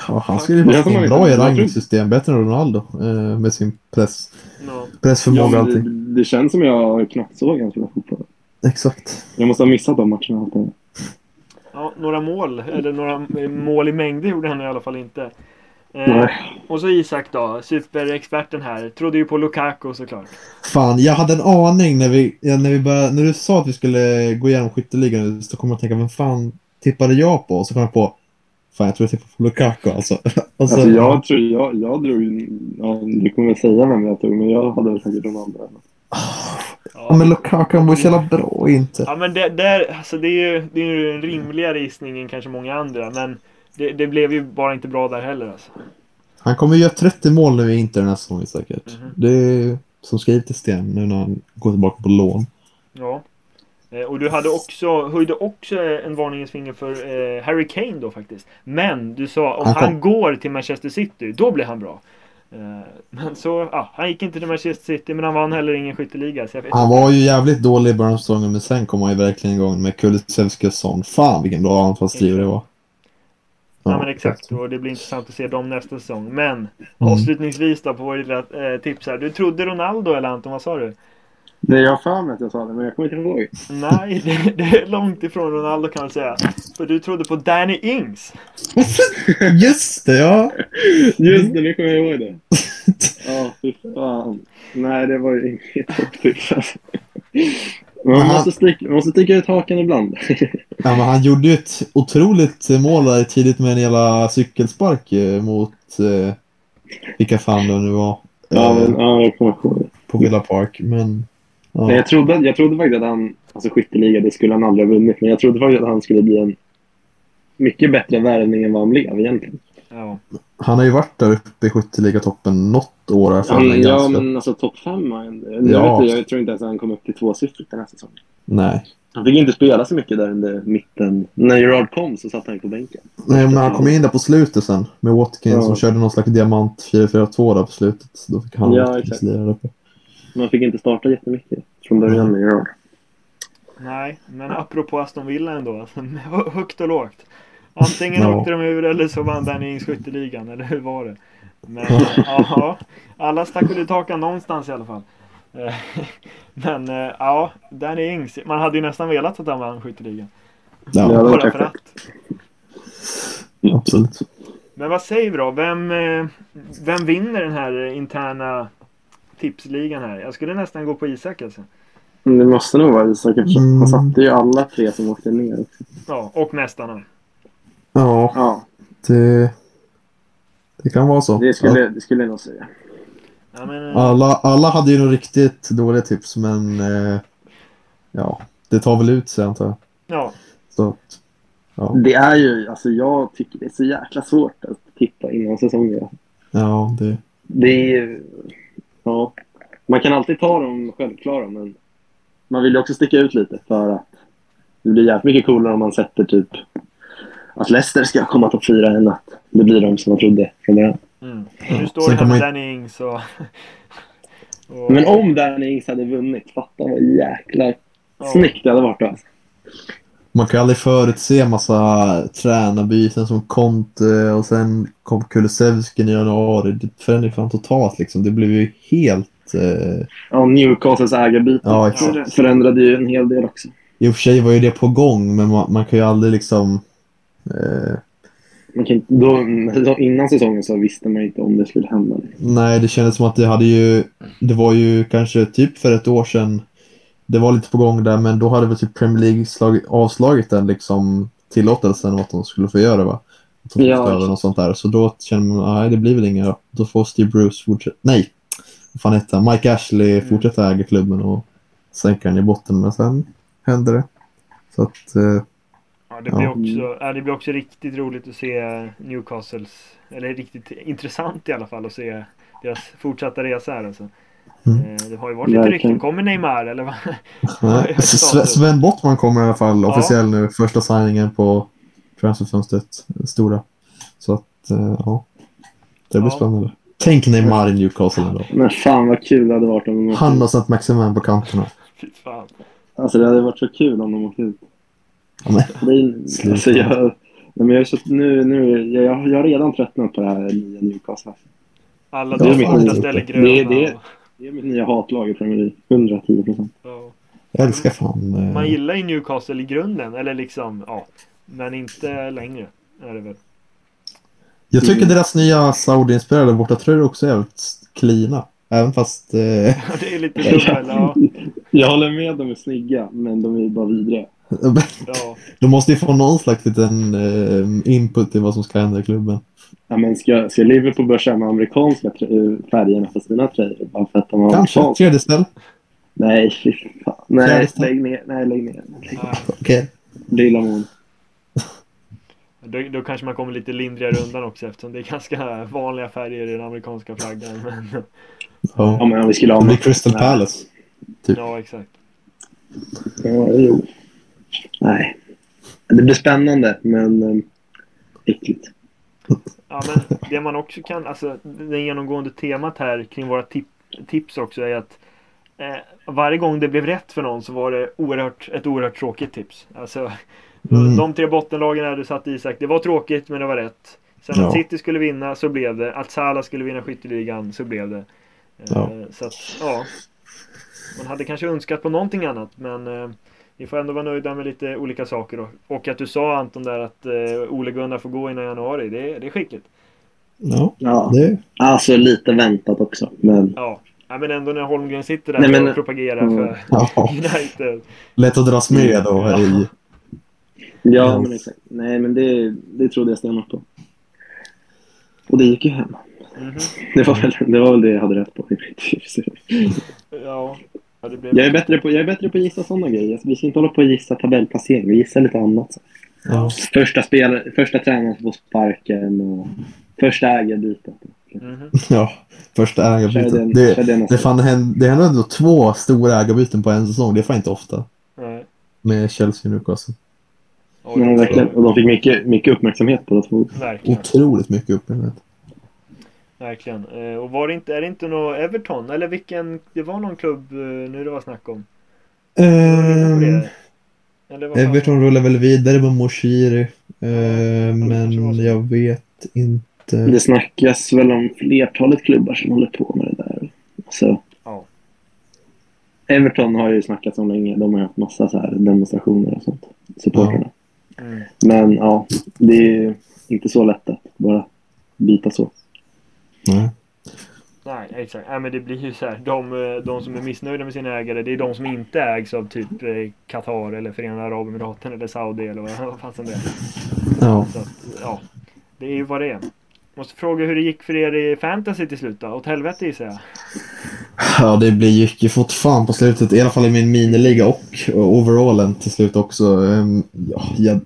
Ja, han skulle man bra inte- i jag tror- rangningssystem. Bättre än Ronaldo. Eh, med sin press, Ja. pressförmåga och Ja, men allting. det, det känns som jag knappt såg hans fotboll. Exakt. Jag måste ha missat de matcherna. Ja, några mål, eller några mål i mängder gjorde han i alla fall inte. Eh, Nej. och så Isak då, superexperten här. Trodde ju på Lukaku såklart. Fan, jag hade en aning när vi, ja, när vi började, när du sa att vi skulle gå igenom skytteligan så kom jag att tänka, vem fan tippade jag på? Och så kom jag på, fan jag tror jag tippade på Lukaku alltså. Och så, Alltså jag tror, jag, jag drog ja, du kommer säga vem jag tog, men jag hade väl säkert Ronaldo. Ja men Lukaku han var ju så jävla bra inte. Ja men det, där, alltså det är ju det är ju en rimligare gissning än kanske många andra. Men det, det blev ju bara inte bra där heller alltså. Han kommer ju göra 30 mål nu i Inter nästa säsong säkert. Mhm. Det är som skrivet i sten nu när han går tillbaka på lån. Ja. Eh, Och du hade också, höjde också en varningens finger för eh, Harry Kane då faktiskt. Men du sa om Han går till Manchester City, då blir han bra. Eh, men så, ja, han gick inte till Manchester City men han vann heller ingen skytteliga. Så jag vet Han var ju jävligt dålig i början av säsongen men sen kom han ju verkligen igång med Kulusevski och sån. Fan vilken bra anfallstrio det var. Ja, men exakt. Och det blir intressant att se dem nästa säsong. Men Mm. avslutningsvis då på vår lilla eh, tips här. Du trodde Ronaldo eller Anton, vad sa du? Nej, jag har för mig att jag sa det, men jag kommer inte ihåg. Nej, det, det är långt ifrån Ronaldo kan man säga. För du trodde på Danny Ings. Just det, ja. Just det, nu kommer jag ihåg det. Ja, fy fan. Nej, det var ju inget alltså. Man måste, sticka, man måste sticka ut hakan ibland. ja men han gjorde ju ett otroligt mål där tidigt med en jävla cykelspark eh, mot eh, vilka fan det nu var. Ja, eh, men, ja jag kommer ihåg det. på Villa Park. Men ja. Jag, trodde, jag trodde faktiskt att han, alltså skytteliga, det skulle han aldrig ha vunnit. Men jag trodde faktiskt att han skulle bli en mycket bättre värvning än vad han blev egentligen. Ja. han har ju varit där uppe i skytteligatoppen något år. här Han, ja, ganska- men alltså topp fem har han. Ja. Jag, jag tror inte ens att han kom upp till tvåsiffrigt den här säsongen. Nej. Han fick inte spela så mycket där under mitten. När Gerard kom så satt han ju på bänken. Nej, men han kom in där på slutet sen med Watkins Ja. som körde någon slags diamant 4-4-2 där på slutet. Då fick han Ja, exakt. lira där uppe. Men han fick inte starta jättemycket från början med Gerard. Nej, men apropå Aston Villa ändå. Hö- högt och lågt. Antingen Ja. åkte de ur eller så vann Danny skytteligan. Eller hur var det? Men ja, alla stack väl ut hakan någonstans i alla fall. Men eh, ja, Danny Ings. Man hade ju nästan velat att han vann skytteligan. Ja, Ja, det var Bara kanske- för att. absolut. Men vad säger vi då? Vem, eh, vem vinner den här interna tipsligan här? Jag skulle nästan gå på Isak alltså. Men Det måste nog vara Isak eftersom Mm. han satte ju alla tre som åkte ner. Också. Ja, och mästarna. Ja, Ja, det, det kan vara så. det skulle, det skulle jag nog säga. Ja, men, Ja. eh, Alla, alla hade ju nog riktigt dåliga tips men eh, ja, det tar väl ut sig antar jag. ja. Så, ja. Det är ju, alltså jag tycker det är så jäkla svårt att tippa innan säsongen. ja, det, Det är ja. Man kan alltid ta dem självklara men man vill ju också sticka ut lite för att det blir jävligt mycket coolare om man sätter typ att Leicester ska komma topp fyra än att det blir de som man trodde från början. Mm. Ja, Nu står det här med Danny Ings och... och Men om Danny Ings hade vunnit, fatta vad jäkla ja. snyggt det hade varit då. Man kan aldrig förutse massa tränarbyten som Conte och sen kom Kulusevski i januari. Det förändrade fan totalt liksom. Det blev ju helt... Eh, Ja, Newcastles ägarbyte Ja, exakt. förändrade ju en hel del också. I och för sig var ju det på gång men man, man kan ju aldrig liksom... Eh, Man kan, inte- då, innan säsongen så visste man inte om det skulle hända. nej, det kändes som att det hade ju... Det var ju kanske typ för ett år sedan. Det var lite på gång där men då hade väl typ Premier League slag, avslagit den liksom tillåtelsen att de skulle få göra va? Att de Ja, stöden och sånt där. Så då känner man, nej det blir väl inga då. Då får Steve Bruce fortsätta. Nej! Vad fan heter han? Mike Ashley Mm. fortsätta äga klubben och sänka den i botten. Men sen hände det. Så att... Eh, Ja, det, blir Ja. också, ja, det blir också riktigt roligt att se Newcastles, eller riktigt intressant i alla fall att se deras fortsatta resa här alltså. Mm. Eh, Det har ju varit lite rykten. Kommer Neymar eller vad? Nej, jag Sven, Bottman kommer i alla fall Ja. officiell nu. Första signingen på transferfönstret. Stora. Så att, eh, ja. Det blir Ja. spännande. Tänk Neymar i Newcastle ändå. Men fan vad kul det hade varit om de Han ut. och Saint Maximin på kanterna. Fy fan. Alltså det hade varit så kul om de åkte ut. Ja, men, är, Sluta. alltså, jag, nej, men jag, är så, nu, nu, jag, jag har redan tröttnat på det här nya Newcastle. Alla de det- ställer gröna. det- Det är mitt nya hatlag i Premier League. 110 procent. ja. jag älskar fan... eh, Man gillar ju Newcastle i grunden, eller liksom, ja. Men inte längre, är det väl. Jag tycker Mm. deras nya Saudi-inspirerade bortatröjor också är jävligt cleana. Även fast... Eh, Ja, det är lite dubbel. Ja. Jag håller med, de är snygga, men de är ju bara vidriga. Ja. de måste ju få någon slags liten eh, input i vad som ska hända i klubben. Ja, men ska, ska Liverpool börja köra med amerikanska trö- färgerna på sina tröjor? Bara för att de har Kanske. Tredje ställ. Nej, fy fan. Nej, lägg ner. Nej, lägg ner. Okej. Lilla mån. Då, då kanske man kommer lite lindrigare undan också eftersom det är ganska vanliga färger i den amerikanska flaggan. Men, Ja, Ja. men om vi skulle ha... Det blir Crystal Nej. Palace. Typ. ja, exakt. Ja, jo. Nej. Det blir spännande, men um, äckligt. Ja, men det man också kan, alltså det genomgående temat här kring våra tip, tips också är att eh, varje gång det blev rätt för någon så var det oerhört, ett oerhört tråkigt tips. Alltså Mm. de tre bottenlagen där du satt Isak, det var tråkigt men det var rätt. Sen Ja. att City skulle vinna så blev det. Att Salah skulle vinna skytteligan så blev det. Eh, Ja. Så att, ja. Man hade kanske önskat på någonting annat men eh, vi får ändå vara nöjda med lite olika saker. då. Och att du sa Anton där att eh, Ole Gunnar får gå innan januari, det, det är skickligt. Ja, Ja. det... Alltså lite väntat också, men... Ja. ja, men ändå när Holmgren sitter där Nej, men- och propagerar Mm. för Ja. United. Lätt att dras med då i... Ja, Ja. men exakt. Nej, men det, det trodde jag stenhårt på. Och det gick ju hem. Mhm. Det var väl det, var väl det jag hade rätt på. Ja. Ja, det blev... Jag är bättre på, jag är bättre på att gissa sådana grejer. Vi ska inte hålla på att gissa tabellplacering. Vi gissar lite annat. Ja. Första, spelare, första tränaren som får sparken och första ägarbytet. Mhm. ja. Första ägarbytet. den- Det, det, fan händer, det händer ändå två stora ägarbyten på en säsong. Det är fan inte ofta. Nej. Med Chelsea och Newcastle. Ja, Ja, verkligen. Och de fick mycket, mycket uppmärksamhet på det. Verkligen. Otroligt mycket uppmärksamhet. Verkligen. Eh, och var det inte, är det inte något Everton? Eller vilken? Det var någon klubb eh, nu det var snack om. På Ehm, det? Everton rullar väl vidare på Moshiri. Var men jag vet inte. Det snackas väl om flertalet klubbar som håller på med det där. Så, Ja. Everton har ju snackats om länge. De har haft massa så här demonstrationer och sånt. Supporterna. Mm. Men ja, det är ju inte så lätt att bara byta så. Nej. Nej, exakt. Nej, men det blir ju så här. De, eh, de som är missnöjda med sina ägare, det är de som inte ägs av typ eh, Qatar eller Förenade Arabemiraten eller Saudi eller vad fasen det är. Ja. Så att, ja. Det är ju vad det är. Måste fråga hur det gick för er i fantasy till slut då? Åt helvete gissar jag. ja, det blir gick ju fort fan på slutet. I alla fall i min miniliga och overallen till slut också. Ehm, ja, jag,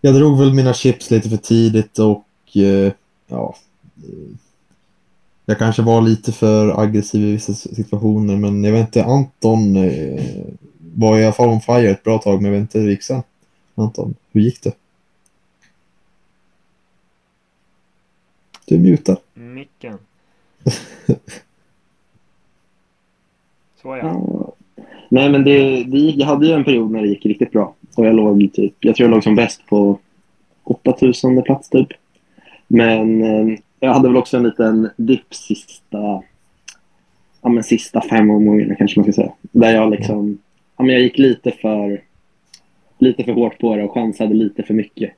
jag drog väl mina chips lite för tidigt och eh, ja. Jag kanske var lite för aggressiv i vissa situationer men jag vet inte, Anton eh, var i alla fall on fire ett bra tag men jag vet inte hur det gick sen. Anton, hur gick det? Du är mutad. Micken. Så ja. Ja. Nej, men det, det gick, jag hade ju en period när det gick riktigt bra. Och jag låg typ, jag tror jag låg som bäst på 8000 plats typ. Men eh, jag hade väl också en liten dipp sista, ja men sista fem omgångarna kanske man ska säga. Där jag liksom, ja men jag gick lite för, lite för hårt på det och chansade lite för mycket.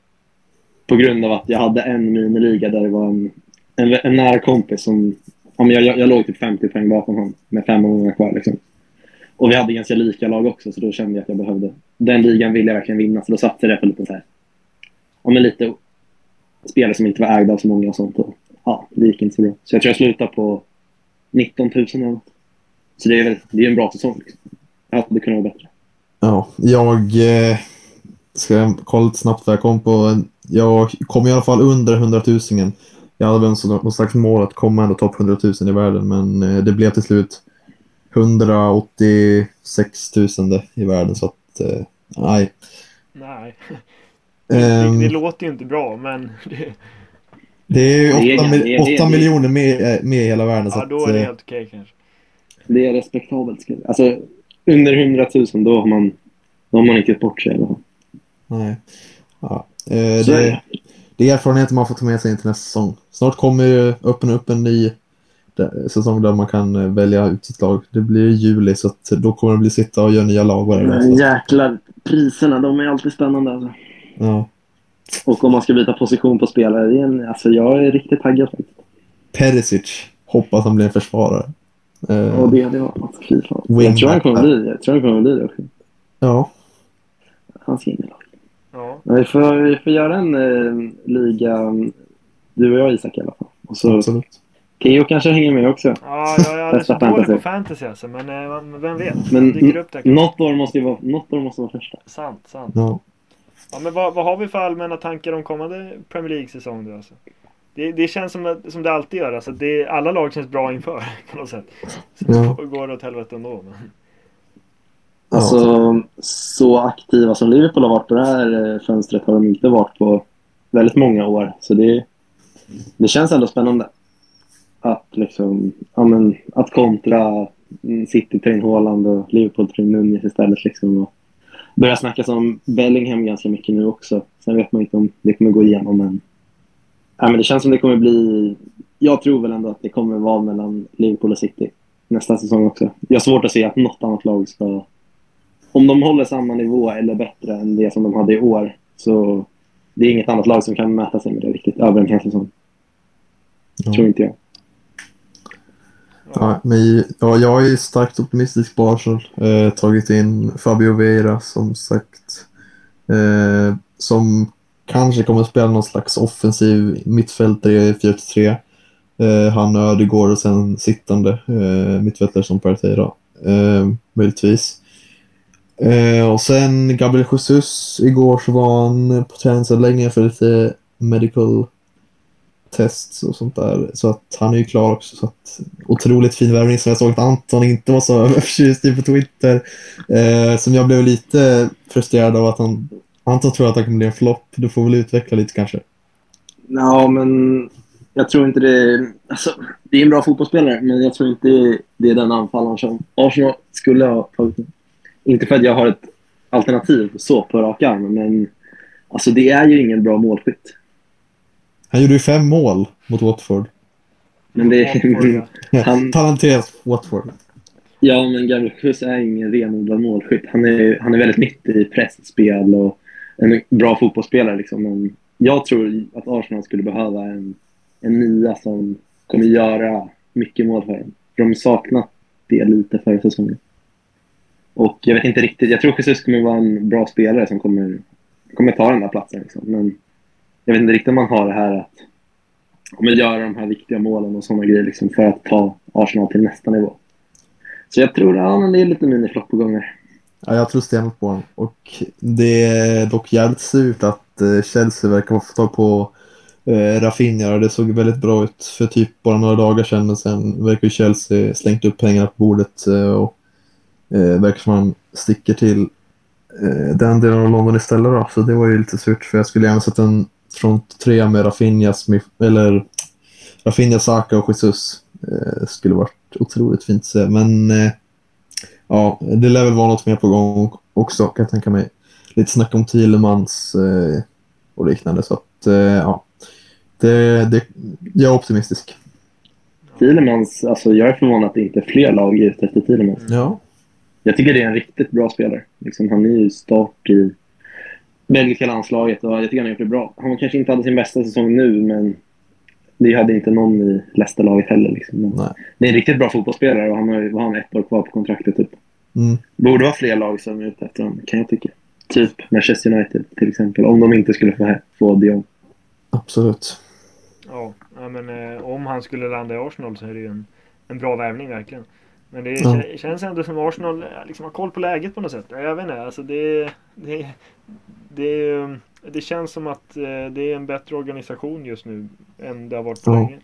På grund av att jag hade en miniliga där det var en, en, en nära kompis som, ja men jag, jag, jag låg typ 50 poäng bakom honom med fem omgångar kvar liksom. Och vi hade ganska lika lag också, så då kände jag att jag behövde... Den ligan ville jag verkligen vinna, så då satsade jag på lite så här... Ja, men lite spelare som inte var ägda av så många och sånt. Och, ja, det gick inte så bra. Så jag tror jag slutade på 19 000 eller något. Så det är väl det är en bra säsong. Liksom. Jag hade kunnat vara bättre. Ja, jag eh, ska kolla lite snabbt vad jag kom på. Jag kom i alla fall under 100 000. Jag hade väl någon slags mål att komma ändå topp 100 000 i världen, men eh, det blev till slut 186 000 i världen, så att eh, nej. Nej. Det, Ehm, det låter ju inte bra men det, det är ju Det är 8, ingen- det är- det är- åtta miljoner med, eh, med i hela världen. så ja, att, då är det eh, helt okej kanske. Det är respektabelt. Alltså, under 100 000, då har man, då har man inte bort sig. fall. Nej. Ja. Eh, Så är det, det. det är erfarenheter man får ta med sig in till nästa säsong. Snart kommer ju öppna upp en ny där- säsong där man kan eh, välja ut sitt lag. Det blir juli så att då kommer det bli sitta och göra nya lag varje dag. Jäklar, priserna, de är alltid spännande. Alltså. ja. Och om man ska byta position på spelare, det är en, alltså jag är riktigt taggad faktiskt. Perisic. Hoppas han blir en försvarare. Eh, Och det hade varit fy fan. Jag tror han kommer bli jag tror han kommer bli det också. Ja. Han ska in i laget. Ja. Men vi får, vi får göra en eh, liga, du och jag Isak i alla fall. Och så Absolut. Keyyo kanske hänger med också. Ja, jag, är Testa så dålig fantasy. på fantasy alltså, men eh, vem vet? Men dyker upp där. något år måste ju vara, något år måste vara första. Sant, sant. Ja. Ja, men vad, vad har vi för allmänna tankar om kommande Premier League-säsong då alltså? Det, det känns som, att- som det alltid gör. Alltså det, alla lag känns bra inför på något sätt. Så Ja. det går åt helvete ändå. Men... Alltså, så aktiva som Liverpool har varit på det här eh, fönstret har de inte varit på väldigt många år. Så det, det känns ändå spännande. Att, liksom, ja, men, att kontra mm, City tar in Haaland och Liverpool tar in Nunez istället. Liksom, och börjar snackas om Bellingham ganska mycket nu också. Sen vet man inte om det kommer gå igenom. Men, ja, men det känns som det kommer bli... Jag tror väl ändå att det kommer vara mellan Liverpool och City nästa säsong också. Jag har svårt att se att något annat lag ska om de håller samma nivå eller bättre än det som de hade i år så det är inget annat lag som kan mäta sig med det riktigt över en hel säsong. Ja. Tror inte jag. Ja, men, ja, jag är starkt optimistisk på Arsenal. Eh, tagit in Fabio Vera som sagt. Eh, som kanske kommer spela någon slags offensiv mittfältare i 4-3. Eh, han och Ödegård och sen sittande eh, mittfältare som Partey då. Eh, möjligtvis. Eh, och sen Gabriel Jesus. Igår så var han på träningsanläggningen för lite medical tests och sånt där. Så att han är ju klar också. Så att, otroligt fin värvning som jag såg att Anton inte var så förtjust i på Twitter. Eh, som jag blev lite frustrerad av att han Anton tror att han kommer bli en flopp. Du får väl utveckla lite kanske. Ja, men jag tror inte det... Alltså, det är en bra fotbollsspelare, men jag tror inte det är den anfallaren som Arsenal skulle ha tagit. Inte för att jag har ett alternativ så på rak arm, men alltså, det är ju ingen bra målskytt. Han gjorde ju fem mål mot Watford. Men det ja. Han- Parentes Watford. Ja, men Gabriel Jesus är ingen renodlad målskytt. Han är, han är väldigt nyttig i pressspel och en bra fotbollsspelare. Liksom. Men jag tror att Arsenal skulle behöva en, en nia som kommer göra mycket mål för dem. De saknat det lite förra säsongen. Och jag vet inte riktigt. Jag tror Jesus kommer vara en bra spelare som kommer, kommer ta den där platsen. Liksom. Men jag vet inte riktigt om man har det här att kommer göra de här viktiga målen och sådana grejer liksom, för att ta Arsenal till nästa nivå. Så jag tror ja, det är lite miniflopp på gånger. Ja, jag tror stenhårt på honom. Och det är dock jävligt surt att eh, Chelsea verkar få tag på eh, Rafinha. Det såg väldigt bra ut för typ bara några dagar sedan. Men sen verkar ju Chelsea slängt upp pengarna på bordet eh, och eh, verkar som han sticker till eh, den delen av London istället. Då. Så det var ju lite surt för jag skulle gärna sett en front trea med Rafinha, Smith, eller Rafinha, Saka och Jesus. Eh, skulle varit otroligt fint att se. Men eh, Ja, det lär väl vara något mer på gång också kan jag tänka mig. Lite snack om Thielemans eh, och liknande. Så att, eh, ja. Det, det, jag är optimistisk. Thielemans, alltså jag är förvånad att det inte är fler lag ute efter Thielemans. Ja. Jag tycker det är en riktigt bra spelare. Liksom, han är ju start i belgiska landslaget och jag tycker han har gjort det bra. Han kanske inte hade sin bästa säsong nu, men det hade inte någon i Leicester-laget heller. Liksom. Men Nej. Det är en riktigt bra fotbollsspelare och han har, vad har han ett år kvar på kontraktet. Typ. Mm. Borde vara fler lag som är ute efter honom, kan jag tycka. Typ Manchester United till exempel, om de inte skulle få, få Dion. Absolut. Ja, men eh, om han skulle landa i Arsenal så är det ju en, en bra värvning verkligen. Men det Ja. kä- känns ändå som Arsenal eh, liksom har koll på läget på något sätt. Jag vet inte, alltså det, det, det, det känns som att eh, det är en bättre organisation just nu än det har varit på Ja. länge.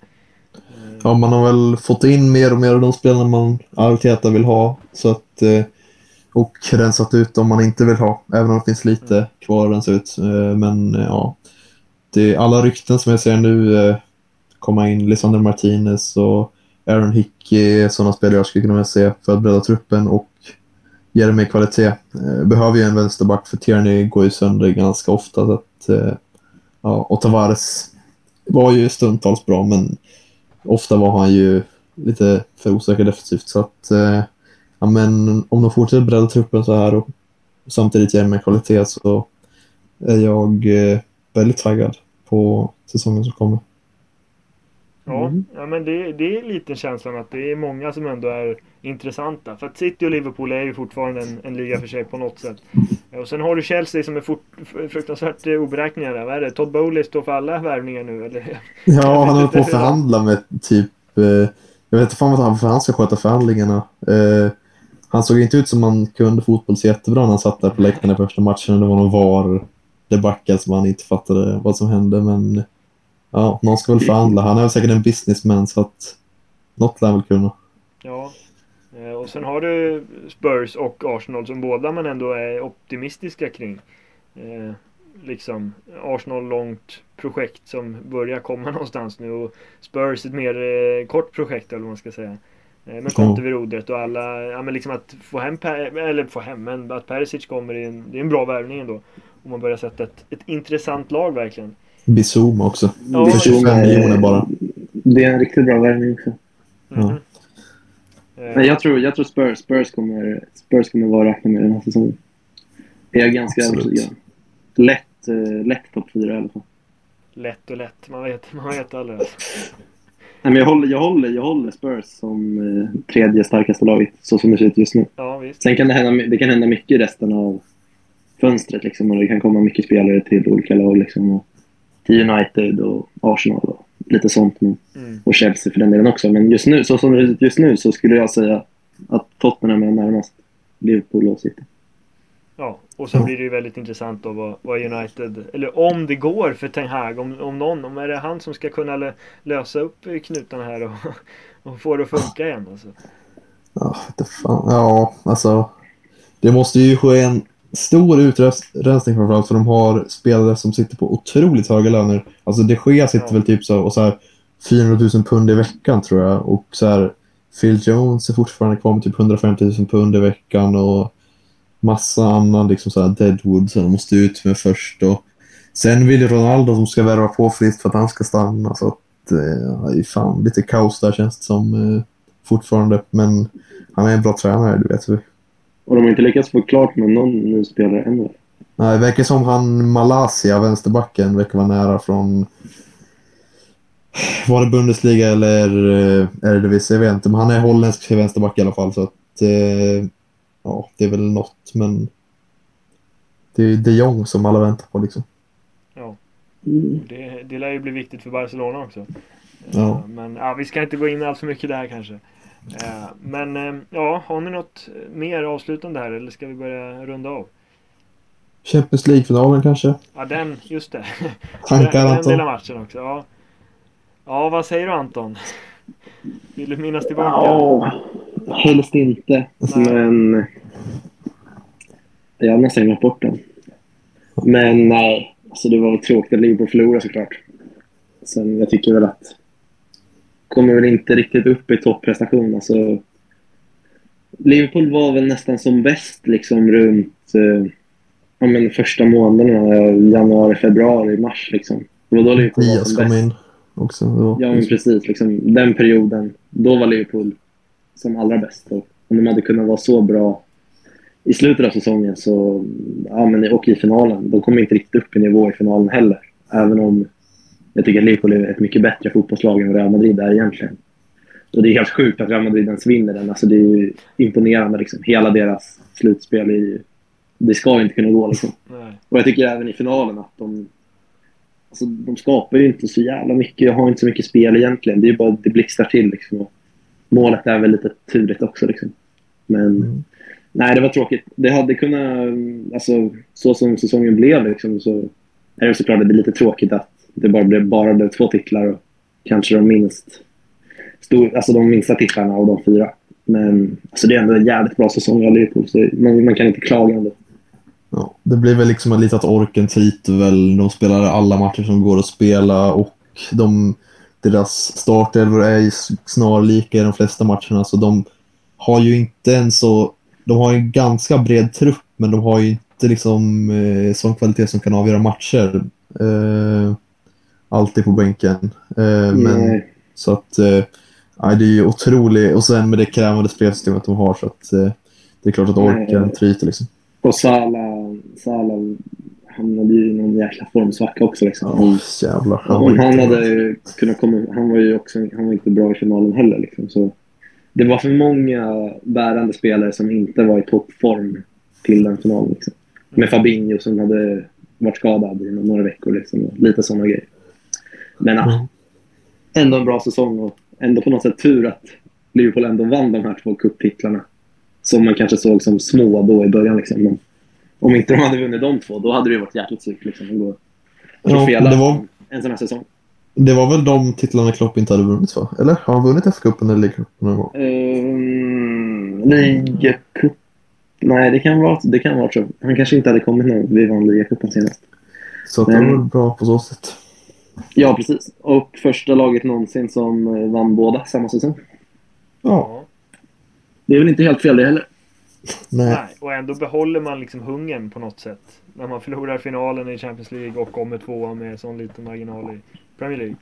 Eh, Ja, man har väl fått in mer och mer av de spelarna man Arteta vill ha. Så att, eh, och rensat ut om man inte vill ha. Även om det finns lite kvar att rensa ut. Men ja, det är alla rykten som jag ser nu komma in. Lisandro Martinez och Aaron Hickey är sådana spelare jag skulle kunna se för att bredda truppen och ger mig kvalitet. Eh, behöver ju en vänsterback för Tierney går ju sönder ganska ofta. Så att, eh, ja, och Tavares var ju stundtals bra men ofta var han ju lite för osäker defensivt. Så att, eh, ja, men om de fortsätter bredda truppen så här och samtidigt ger mig kvalitet så är jag väldigt taggad på säsongen som kommer. Ja, Mm. ja men det, det är lite känslan att det är många som ändå är intressanta. För att City och Liverpool är ju fortfarande en, en liga för sig på något sätt. Och sen har du Chelsea som är fort, fruktansvärt eh, oberäkneliga där. Vad är det? Todd Bowley står för alla värvningar nu eller? Ja, han håller på att förhandla med typ... Eh, jag vet inte fan vad han, för han ska sköta förhandlingarna. Eh, han såg inte ut som han kunde fotboll så jättebra när han satt där på läktaren i första matchen. Det var någon VAR debacle som han inte fattade vad som hände. Men ja, någon ska väl förhandla. Han är väl säkert en businessman så att något lär väl kunna. Ja. Eh, Och sen har du Spurs och Arsenal som båda man ändå är optimistiska kring. Eh, liksom Arsenal långt projekt som börjar komma någonstans nu och Spurs ett mer eh, kort projekt eller vad man ska säga. Eh, med Conte vid rodret och alla, ja men liksom att få hem, per, eller få hem, men att Perisic kommer är en, det är en bra värvning ändå. Och man börjar sätta ett, ett intressant lag verkligen. Bizuma också. Ja, För just 25 det. miljoner bara. Det är en riktigt bra värvning också. Ja. Eh, Men jag tror, jag tror Spurs, Spurs, kommer, Spurs kommer vara att räkna med den här säsongen. Jag är ganska övertygad. Lätt, eh, lätt topp fyra i alla fall. Lätt och lätt, man vet, man vet aldrig. Alltså. Nej, men jag, håller, jag, håller, jag håller Spurs som eh, tredje starkaste laget, så som det ser ut just nu. Ja visst. Sen kan det hända, det kan hända mycket i resten av fönstret. Liksom, och det kan komma mycket spelare till olika lag. Liksom, och till United och Arsenal och lite sånt. Men, Mm. och Chelsea för den delen också. Men just nu, så som det ser ut just nu så skulle jag säga att Tottenham är närmast Liverpool och City. Ja, och Ja. blir det ju väldigt intressant då vad, vad United, eller om det går för Ten Hag, om, om någon, om är det han som ska kunna lö, lösa upp knutarna här och, och få det att funka igen alltså. Ja, det fan. ja, alltså. Det måste ju ske en stor utrensning framförallt för de har spelare som sitter på otroligt höga löner. Alltså de Gea sitter väl typ så och så här 400 000 pund i veckan tror jag. Och så här Phil Jones är fortfarande kvar med typ 150 000 pund i veckan och massa annan liksom så här Deadwood som de måste ut med först. Och sen vill ju Ronaldo som ska värva på friskt för att han ska stanna. Så att, eh, fan lite kaos där känns det som eh, fortfarande. Men han är en bra tränare, det vet vi. Och de har inte lyckats få klart med någon ny spelare ännu. Nej, det verkar som han Malaysia, vänsterbacken, verkar vara nära från... Var det Bundesliga eller eh, Eredivisie? Jag vet inte, men han är holländsk vänsterback i alla fall. Så att, eh, ja, det är väl något, men... Det är de Jong som alla väntar på liksom. Ja, Mm. det, det lär ju bli viktigt för Barcelona också. Ja. Eh, Men ja, vi ska inte gå in allt för mycket där kanske. Eh, Men eh, ja, har ni något mer avslutande här eller ska vi börja runda av? Champions League-finalen kanske? Ja, den, just det. Tankar den, den Anton? lilla matchen också. Ja. ja, vad säger du Anton? Vill du minnas tillbaka? Ja, helst inte. Nej. Men... Jag har nästan glömt bort den. Men nej, alltså det var väl tråkigt att Liverpool förlorade såklart. Sen jag tycker väl att... Kommer väl inte riktigt upp i topprestation. Alltså, Liverpool var väl nästan som bäst liksom runt eh, ja, men första månaderna. eh, Januari, februari, mars liksom. Det var då Liverpool var som kom bäst. in också. Var- Ja, men precis. Liksom, den perioden, då var Liverpool som allra bäst. Och om de hade kunnat vara så bra i slutet av säsongen så, ja, men, och i finalen, de kommer inte riktigt upp i nivå i finalen heller. Även om jag tycker att Liverpool är ett mycket bättre fotbollslag än vad Real Madrid är egentligen. Och det är helt sjukt att Real Madrid ens vinner den. Alltså, det är ju imponerande. Liksom. Hela deras slutspel är ju, Det ska ju inte kunna gå. Liksom. Och jag tycker även i finalen att de... Alltså, de skapar ju inte så jävla mycket. har inte så mycket spel egentligen. Det är bara det blixtrar till. Liksom. Och målet är väl lite turligt också. Liksom. Men Mm. nej, det var tråkigt. Det hade kunnat... Alltså, så som säsongen blev liksom, så är det såklart att det är lite tråkigt att det bara blev, bara blev två titlar och kanske de minst... Stor, alltså de minsta titlarna av de fyra. Men alltså, det är ändå en jävligt bra säsong av Liverpool. Så man, man kan inte klaga ändå. Ja, det blir väl liksom lite att orken tryter. De spelar alla matcher som går att spela och de, deras startelvor är ju snarlika i de flesta matcherna. Så de har ju inte en så... De har en ganska bred trupp men de har ju inte liksom eh, sån kvalitet som kan avgöra matcher. Eh, alltid på bänken. Eh, men, så att... Eh, det är ju otroligt. Och sen med det krävande spelsystemet de har så att eh, det är klart att orken tryter liksom. Och Salah, Salah hamnade ju i någon jäkla formsvacka också. Liksom. Ja, jävlar. Han var Om han hade kunnat komma... Han var ju också han var inte bra i finalen heller. Liksom, så det var för många bärande spelare som inte var i toppform till den finalen. Liksom. Med Fabinho som hade varit skadad i några veckor. Liksom, och lite sådana grejer. Men Mm. ändå en bra säsong och ändå på något sätt tur att Liverpool ändå vann de här två cuptitlarna. Som man kanske såg som små då i början. Liksom. Men om inte de hade vunnit de två, då hade det varit jäkligt surt liksom, att gå Ja, var- en sån här säsong. Det var väl de titlarna Klopp inte hade vunnit va? Eller? Har han vunnit FA-cupen eller ligacupen någon gång? Um, Ligacup... Nej, det kan vara det kan vara så. Han kanske inte hade kommit när vi vann ligacupen senast. Så att Men- var väl bra på så sätt. Ja, precis. Och första laget någonsin som eh, vann båda samma säsong. Ja, Ja. Det är väl inte helt fel det heller. nej. Nej, och ändå behåller man liksom hungern på något sätt. När man förlorar finalen i Champions League och kommer tvåa med sån liten marginal i Premier League.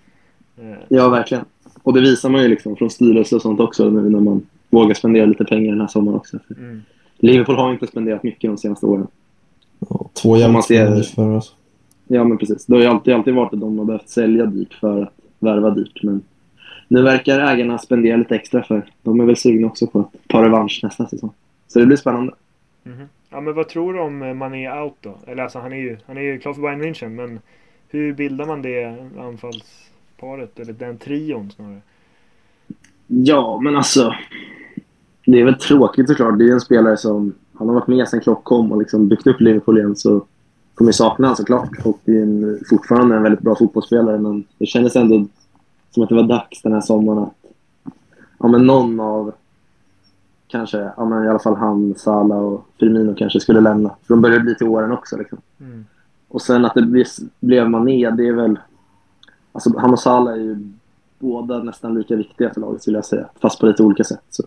Eh, Ja, verkligen. Och det visar man ju liksom från styrelse och sånt också nu när man vågar spendera lite pengar den här sommaren också. Mm. Liverpool har inte spenderat mycket de senaste åren. Ja, två jävla ser- för alltså. Ja, men precis. Det har ju alltid, alltid varit att de har behövt sälja dyrt för att värva dyrt. Men nu verkar ägarna spendera lite extra för de är väl sugna också på att ta revansch nästa säsong. Så det blir spännande. Mhm. Ja men vad tror du om eh, Mané out då? Eller alltså han är ju, han är ju klar för Bayern München men hur bildar man det anfallsparet? Eller den trion snarare? Ja, men alltså. Det är väl tråkigt såklart. Det är en spelare som han har varit med sen Klopp kom och liksom byggt upp Liverpool igen. Så kommer sakna honom såklart. Och är en, fortfarande en väldigt bra fotbollsspelare. Men det kändes ändå som att det var dags den här sommaren att ja, men någon av kanske, ja, men i alla fall han, Salah och Firmino kanske skulle lämna. För de börjar bli till åren också. Liksom. Mm. Och sen att det ble- blev Mané, det är väl... Alltså han och Salah är ju båda nästan lika viktiga för laget skulle jag säga. Fast på lite olika sätt. Så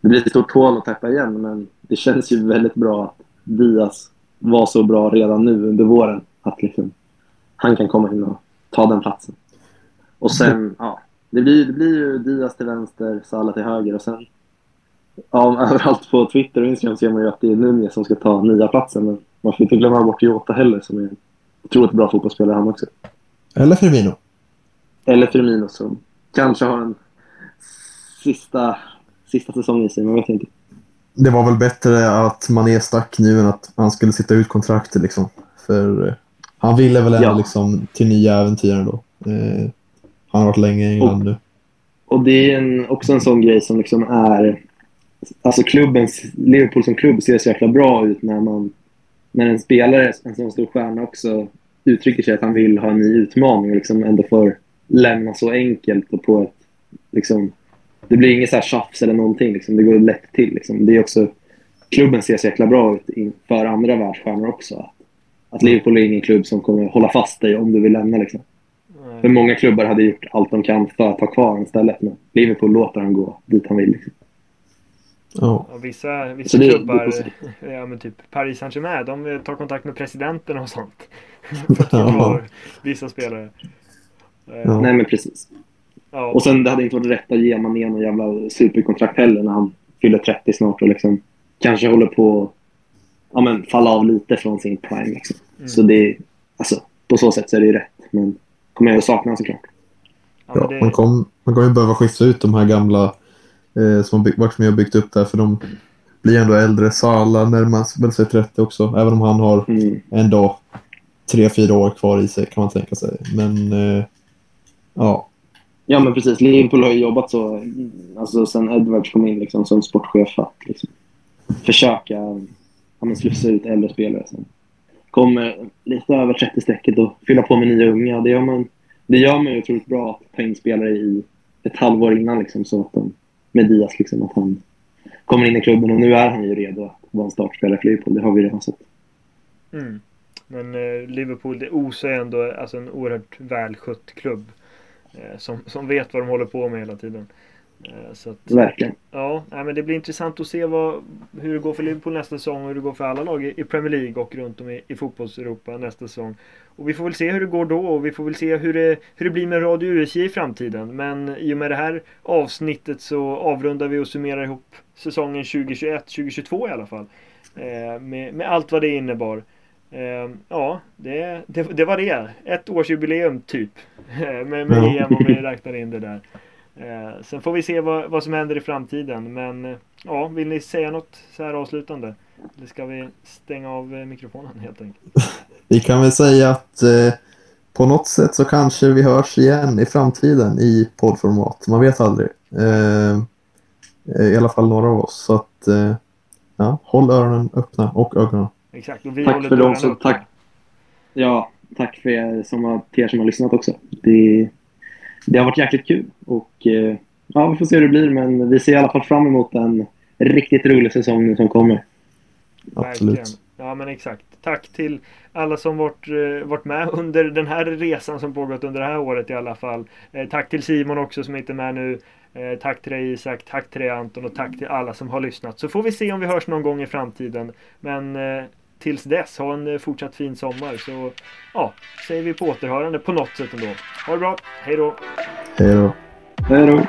det blir ett stort hål att täppa igen men det känns ju väldigt bra att Diaz var så bra redan nu under våren. Att liksom, han kan komma in och ta den platsen. Och sen, ja. Det blir, det blir ju Diaz till vänster, Salah till höger och sen... Ja, överallt på Twitter och Instagram ser man ju att det är Nunez som ska ta nya platsen men man får inte glömma bort Jota heller som är en otroligt bra fotbollsspelare han också. Eller Firmino. Eller Firmino som kanske har en sista, sista säsong i sig, man vet inte. Det var väl bättre att Mané stack nu än att han skulle sitta ut kontraktet liksom. För eh, han ville väl ändå Ja. liksom till nya äventyr ändå. Eh, han har varit länge i England nu. Och det är en, också en sån grej som liksom är... Alltså klubbens, Liverpool som klubb ser så jäkla bra ut när man... När en spelare, en sån stor stjärna också uttrycker sig att han vill ha en ny utmaning och liksom ändå får lämna så enkelt och på ett... Liksom, det blir inget så här tjafs eller någonting. Liksom, det går lätt till. Liksom. Det är också, klubben ser så jäkla bra ut inför andra världsstjärnor också. Att, att Liverpool är ingen klubb som kommer hålla fast dig om du vill lämna. Liksom. Nej. För många klubbar hade gjort allt de kan för att ha kvar honom istället. Men Liverpool låter han gå dit han vill. Liksom. Ja. Ja, vissa vissa det- det är klubbar, positivt. ja men typ Paris Saint-Germain, de tar kontakt med presidenten och sånt. för att få Ja. vissa spelare. Ja. Nej, men precis. Ja. Och sen det hade inte varit rätt att ge Mané någon jävla superkontrakt heller när han fyller 30 snart och liksom kanske håller på att ja, men, falla av lite från sin prime. Liksom. Mm. Så det alltså, på så sätt så är det ju rätt. Men kommer jag att sakna honom såklart. ja, det, man, kom, man kommer ju behöva skifta ut de här gamla eh, som varit med och byggt upp där för de blir ändå äldre. Salah närmar väl sig 30 också, även om han har Mm. ändå tre, fyra år kvar i sig kan man tänka sig. Men eh, ja, Ja, men precis. Liverpool har ju jobbat så alltså, sen Edwards kom in liksom, som sportchef att liksom, försöka ja, men, slussa ut äldre spelare som kommer eh, lite över 30-strecket och fylla på med nya unga. Det gör man, det gör man ju otroligt bra att ta in spelare i ett halvår innan liksom, så att de, med Diaz, liksom, att han kommer in i klubben och nu är han ju redo att vara en startspelare för Liverpool. Det har vi redan sett. mm. Men eh, Liverpool, det osar ändå alltså en oerhört välskött klubb. Eh, som, som vet vad de håller på med hela tiden. Eh, så att, Verkligen. Ja, men det blir intressant att se vad, hur det går för Liverpool nästa säsong och hur det går för alla lag i, i Premier League och runt om i, i fotbolls-Europa nästa säsong. Och vi får väl se hur det går då och vi får väl se hur det, hur det blir med Radio USJ i framtiden. Men i och med det här avsnittet så avrundar vi och summerar ihop säsongen 2021-2022 i alla fall. Eh, med, med allt vad det innebar. Eh, ja, det, det, det, var det. Ett årsjubileum typ. med med. EM om vi räknar in det där. Eh, sen får vi se vad, vad som händer i framtiden. Men ja, vill ni säga något så här avslutande? Eller ska vi stänga av eh, mikrofonen helt enkelt? Vi kan väl säga att eh, på något sätt så kanske vi hörs igen i framtiden i poddformat. Man vet aldrig. Eh, I alla fall några av oss. Så att eh, ja, håll öronen öppna och ögonen. Exakt, och vi Tack håller för de dörrarna som- tack. Ja, tack för er som har, till er som har lyssnat också. Det, det har varit jäkligt kul. Och eh, ja, vi får se hur det blir, men vi ser i alla fall fram emot en riktigt rolig säsong nu som kommer. Absolut. Verkligen. Ja men exakt. Tack till alla som varit, eh, varit med under den här resan som pågått under det här året i alla fall. Eh, tack till Simon också som inte är med nu. Tack till dig Isak, tack till dig Anton och tack till alla som har lyssnat. Så får vi se om vi hörs någon gång i framtiden. Men tills dess, ha en eh, fortsatt fin sommar. Så ja, säger vi på återhörande på något sätt ändå. Ha det bra, hej då! Hej då. Hej då!